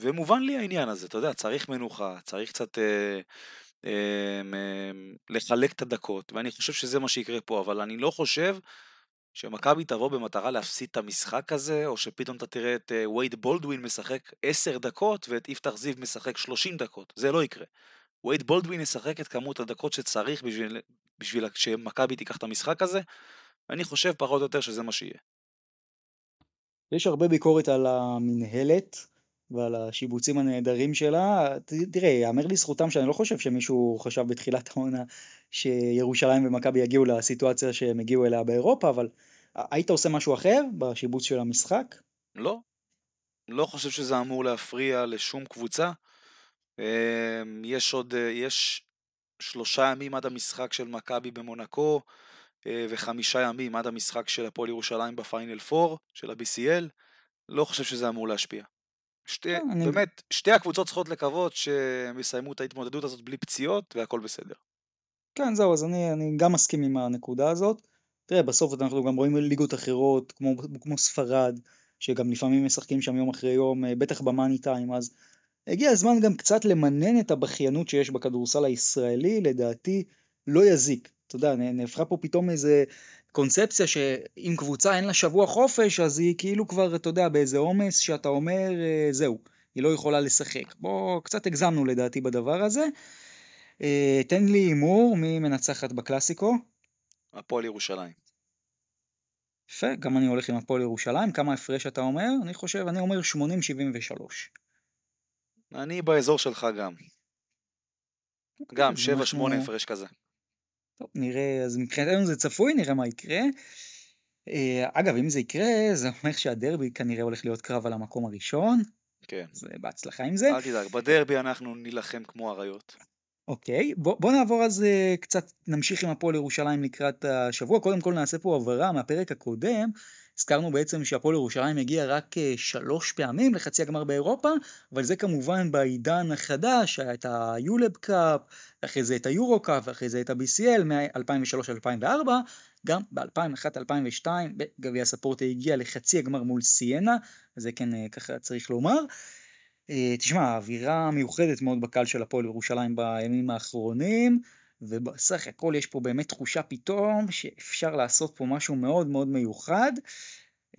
ומובן לי העניין הזה, אתה יודע, צריך מנוחה, צריך קצת אה, אה, אה, לחלק את הדקות, ואני חושב שזה מה שיקרה פה, אבל אני לא חושב שמכבי תבוא במטרה להפסיד את המשחק הזה, או שפתאום אתה תראה את אה, וייד בולדווין משחק 10 דקות ואת יפתח זיו משחק 30 דקות, זה לא יקרה. וייד בולדווין ישחק את כמות הדקות שצריך בשביל, בשביל שמכבי תיקח את המשחק הזה, אני חושב פחות או יותר שזה מה שיהיה. יש הרבה ביקורת על המינהלת ועל השיבוצים הנהדרים שלה. תראה, יאמר לזכותם שאני לא חושב שמישהו חשב בתחילת העונה שירושלים ומכבי יגיעו לסיטואציה שהם הגיעו אליה באירופה, אבל היית עושה משהו אחר בשיבוץ של המשחק? לא. לא חושב שזה אמור להפריע לשום קבוצה. אה, יש עוד, אה, יש שלושה ימים עד המשחק של מכבי במונקו, וחמישה ימים עד המשחק של הפועל ירושלים בפיינל 4 של ה-BCL. לא חושב שזה אמור להשפיע. שתי, אני- באמת, שתי הקבוצות צריכות לקוות שהם יסיימו את ההתמודדות הזאת בלי פציעות והכל בסדר. כן, זהו, אז אני, אני גם מסכים עם הנקודה הזאת. תראה, בסוף אנחנו גם רואים ליגות אחרות, כמו, כמו ספרד, שגם לפעמים משחקים שם יום אחרי יום, אה, בטח במאני טיים, אז הגיע הזמן גם קצת למנן את הבכיינות שיש בכדורסל הישראלי, לדעתי לא יזיק. אתה יודע, נהפכה פה פתאום איזה קונספציה שאם קבוצה אין לה שבוע חופש, אז היא כאילו כבר, אתה יודע, באיזה עומס שאתה אומר, אה, זהו, היא לא יכולה לשחק. בוא, קצת הגזמנו לדעתי בדבר הזה. אה, תן לי הימור, מי מנצחת בקלאסיקו? הפועל ירושלים. יפה, גם אני הולך עם הפועל ירושלים. כמה הפרש אתה אומר? אני חושב, אני אומר 80-73. אני באזור שלך גם. גם אז 7-8 אנחנו- הפרש כזה. טוב, נראה, אז מבחינתנו זה צפוי, נראה מה יקרה. אה, אגב, אם זה יקרה, זה אומר שהדרבי כנראה הולך להיות קרב על המקום הראשון, כן. אז אה, בהצלחה עם זה. אל תדאג, בדרבי אנחנו נילחם כמו אריות. אוקיי, בוא, בוא נעבור אז אה, קצת, נמשיך עם הפועל ירושלים לקראת השבוע. קודם כל נעשה פה הבהרה מהפרק הקודם. הזכרנו בעצם שהפועל ירושלים הגיע רק אה, שלוש פעמים לחצי הגמר באירופה, אבל זה כמובן בעידן החדש, היה את היולב קאפ, אחרי זה את היורו קאפ, ואחרי זה את ה-BCL מ-2003-2004, גם ב-2001-2002 בגביע הספורט הגיע לחצי הגמר מול סיינה, זה כן אה, ככה צריך לומר. אה, תשמע, האווירה מיוחדת מאוד בקהל של הפועל ירושלים בימים האחרונים, ובסך הכל יש פה באמת תחושה פתאום שאפשר לעשות פה משהו מאוד מאוד מיוחד.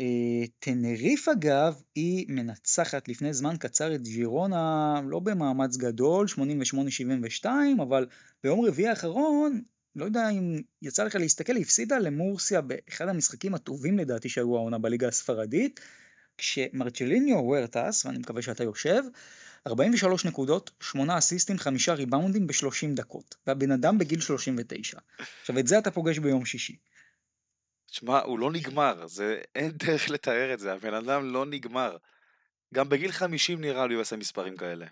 אה, טנריף אגב, היא מנצחת לפני זמן קצר את ג'ירונה, לא במאמץ גדול, 88-72, אבל ביום רביעי האחרון, לא יודע אם יצא לך להסתכל, היא הפסידה למורסיה באחד המשחקים הטובים לדעתי שהיו העונה בליגה הספרדית. כשמרצ'ליניו וורטס, ואני מקווה שאתה יושב, 43 נקודות, 8 אסיסטים, 5 ריבאונדים ב-30 דקות. והבן אדם בגיל 39. עכשיו, את זה אתה פוגש ביום שישי. תשמע, הוא לא נגמר, זה... אין דרך לתאר את זה, הבן אדם לא נגמר. גם בגיל 50 נראה לי הוא יעשה מספרים כאלה.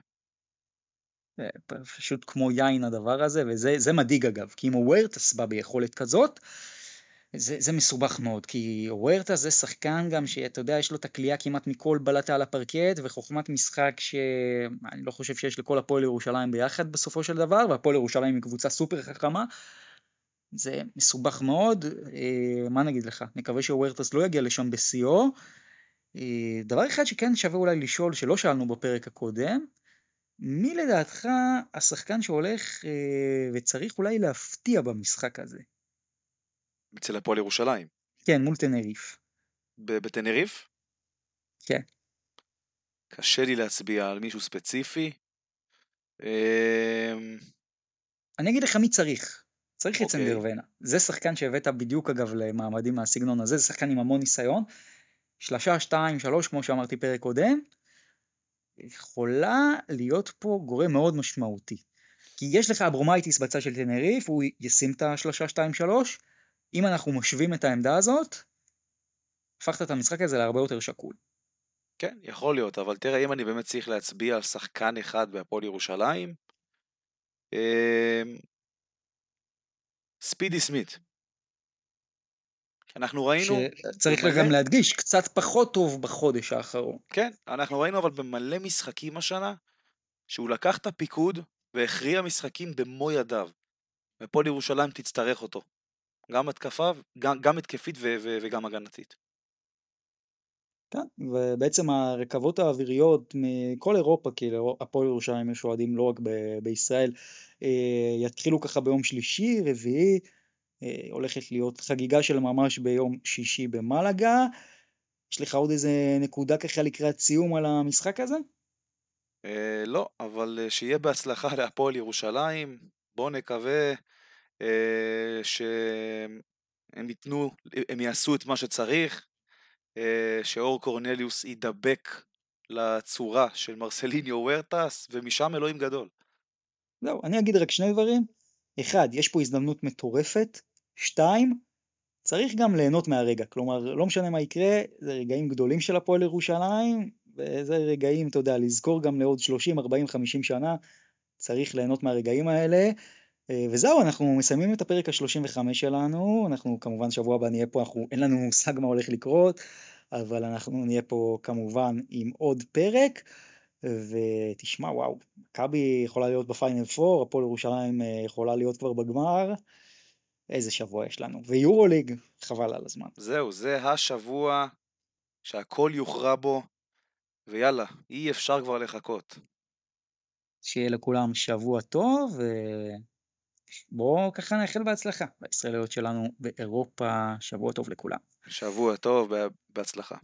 זה פשוט כמו יין הדבר הזה, וזה זה מדאיג אגב, כי אם וורטס בא ביכולת כזאת, זה, זה מסובך מאוד, כי וורטס זה שחקן גם שאתה יודע, יש לו את הכלייה כמעט מכל בלטה על הפרקט, וחוכמת משחק שאני לא חושב שיש לכל הפועל ירושלים ביחד בסופו של דבר, והפועל ירושלים היא קבוצה סופר חכמה. זה מסובך מאוד, אה, מה נגיד לך, נקווה שוורטס לא יגיע לשם בשיאו. אה, דבר אחד שכן שווה אולי לשאול, שלא שאלנו בפרק הקודם, מי לדעתך השחקן שהולך אה, וצריך אולי להפתיע במשחק הזה? אצל הפועל ירושלים. כן, מול תנריף. בטנריף? כן. קשה לי להצביע על מישהו ספציפי. אמ, אני אגיד לך מי צריך. צריך את אוקיי. סנדר ונה. זה שחקן שהבאת בדיוק אגב למעמדים מהסגנון הזה, זה שחקן עם המון ניסיון. שלושה, שתיים, שלוש, כמו שאמרתי פרק קודם. יכולה להיות פה גורם מאוד משמעותי. כי יש לך אברומייטיס בצד של טנריף, הוא ישים את השלושה, שתיים, שלוש. אם אנחנו משווים את העמדה הזאת, הפכת את המשחק הזה להרבה יותר שקול. כן, יכול להיות, אבל תראה, אם אני באמת צריך להצביע על שחקן אחד בהפועל ירושלים, אמ, ספידי סמית. אנחנו ראינו, שצריך במלא- גם להדגיש, קצת פחות טוב בחודש האחרון. כן, אנחנו ראינו אבל במלא משחקים השנה, שהוא לקח את הפיקוד והכריע משחקים במו ידיו. והפועל ירושלים תצטרך אותו. גם התקפה, גם, גם התקפית ו- ו- וגם הגנתית. כן, ובעצם הרכבות האוויריות מכל אירופה, כי הפועל ירושלים יש אוהדים לא רק ב- בישראל, אה, יתחילו ככה ביום שלישי, רביעי, אה, הולכת להיות חגיגה של ממש ביום שישי במלאגה. יש לך עוד איזה נקודה ככה לקראת סיום על המשחק הזה? אה, לא, אבל שיהיה בהצלחה להפועל ירושלים. בואו נקווה שהם ייתנו, הם יעשו את מה שצריך, אה, שאור קורנליוס יידבק לצורה של מרסליניו וורטס, ומשם אלוהים גדול. זהו, אני אגיד רק שני דברים. אחד, יש פה הזדמנות מטורפת. שתיים, צריך גם ליהנות מהרגע. כלומר, לא משנה מה יקרה, זה רגעים גדולים של הפועל ירושלים, וזה רגעים, אתה יודע, לזכור גם לעוד 30, 40, 50 שנה, צריך ליהנות מהרגעים האלה. אה, וזהו, אנחנו מסיימים את הפרק ה-35 שלנו, אנחנו כמובן שבוע הבא נהיה פה, אנחנו, אין לנו מושג מה הולך לקרות, אבל אנחנו נהיה פה כמובן עם עוד פרק. ותשמע, וואו, מכבי יכולה להיות בפיינל 4, הפועל ירושלים אה, יכולה להיות כבר בגמר. איזה שבוע יש לנו. ויורוליג, חבל על הזמן. זהו, זה השבוע שהכל יוכרע בו, ויאללה, אי אפשר כבר לחכות. שיהיה לכולם שבוע טוב, ובואו ככה נאחל בהצלחה. בישראליות שלנו באירופה, שבוע טוב לכולם. שבוע טוב, בהצלחה.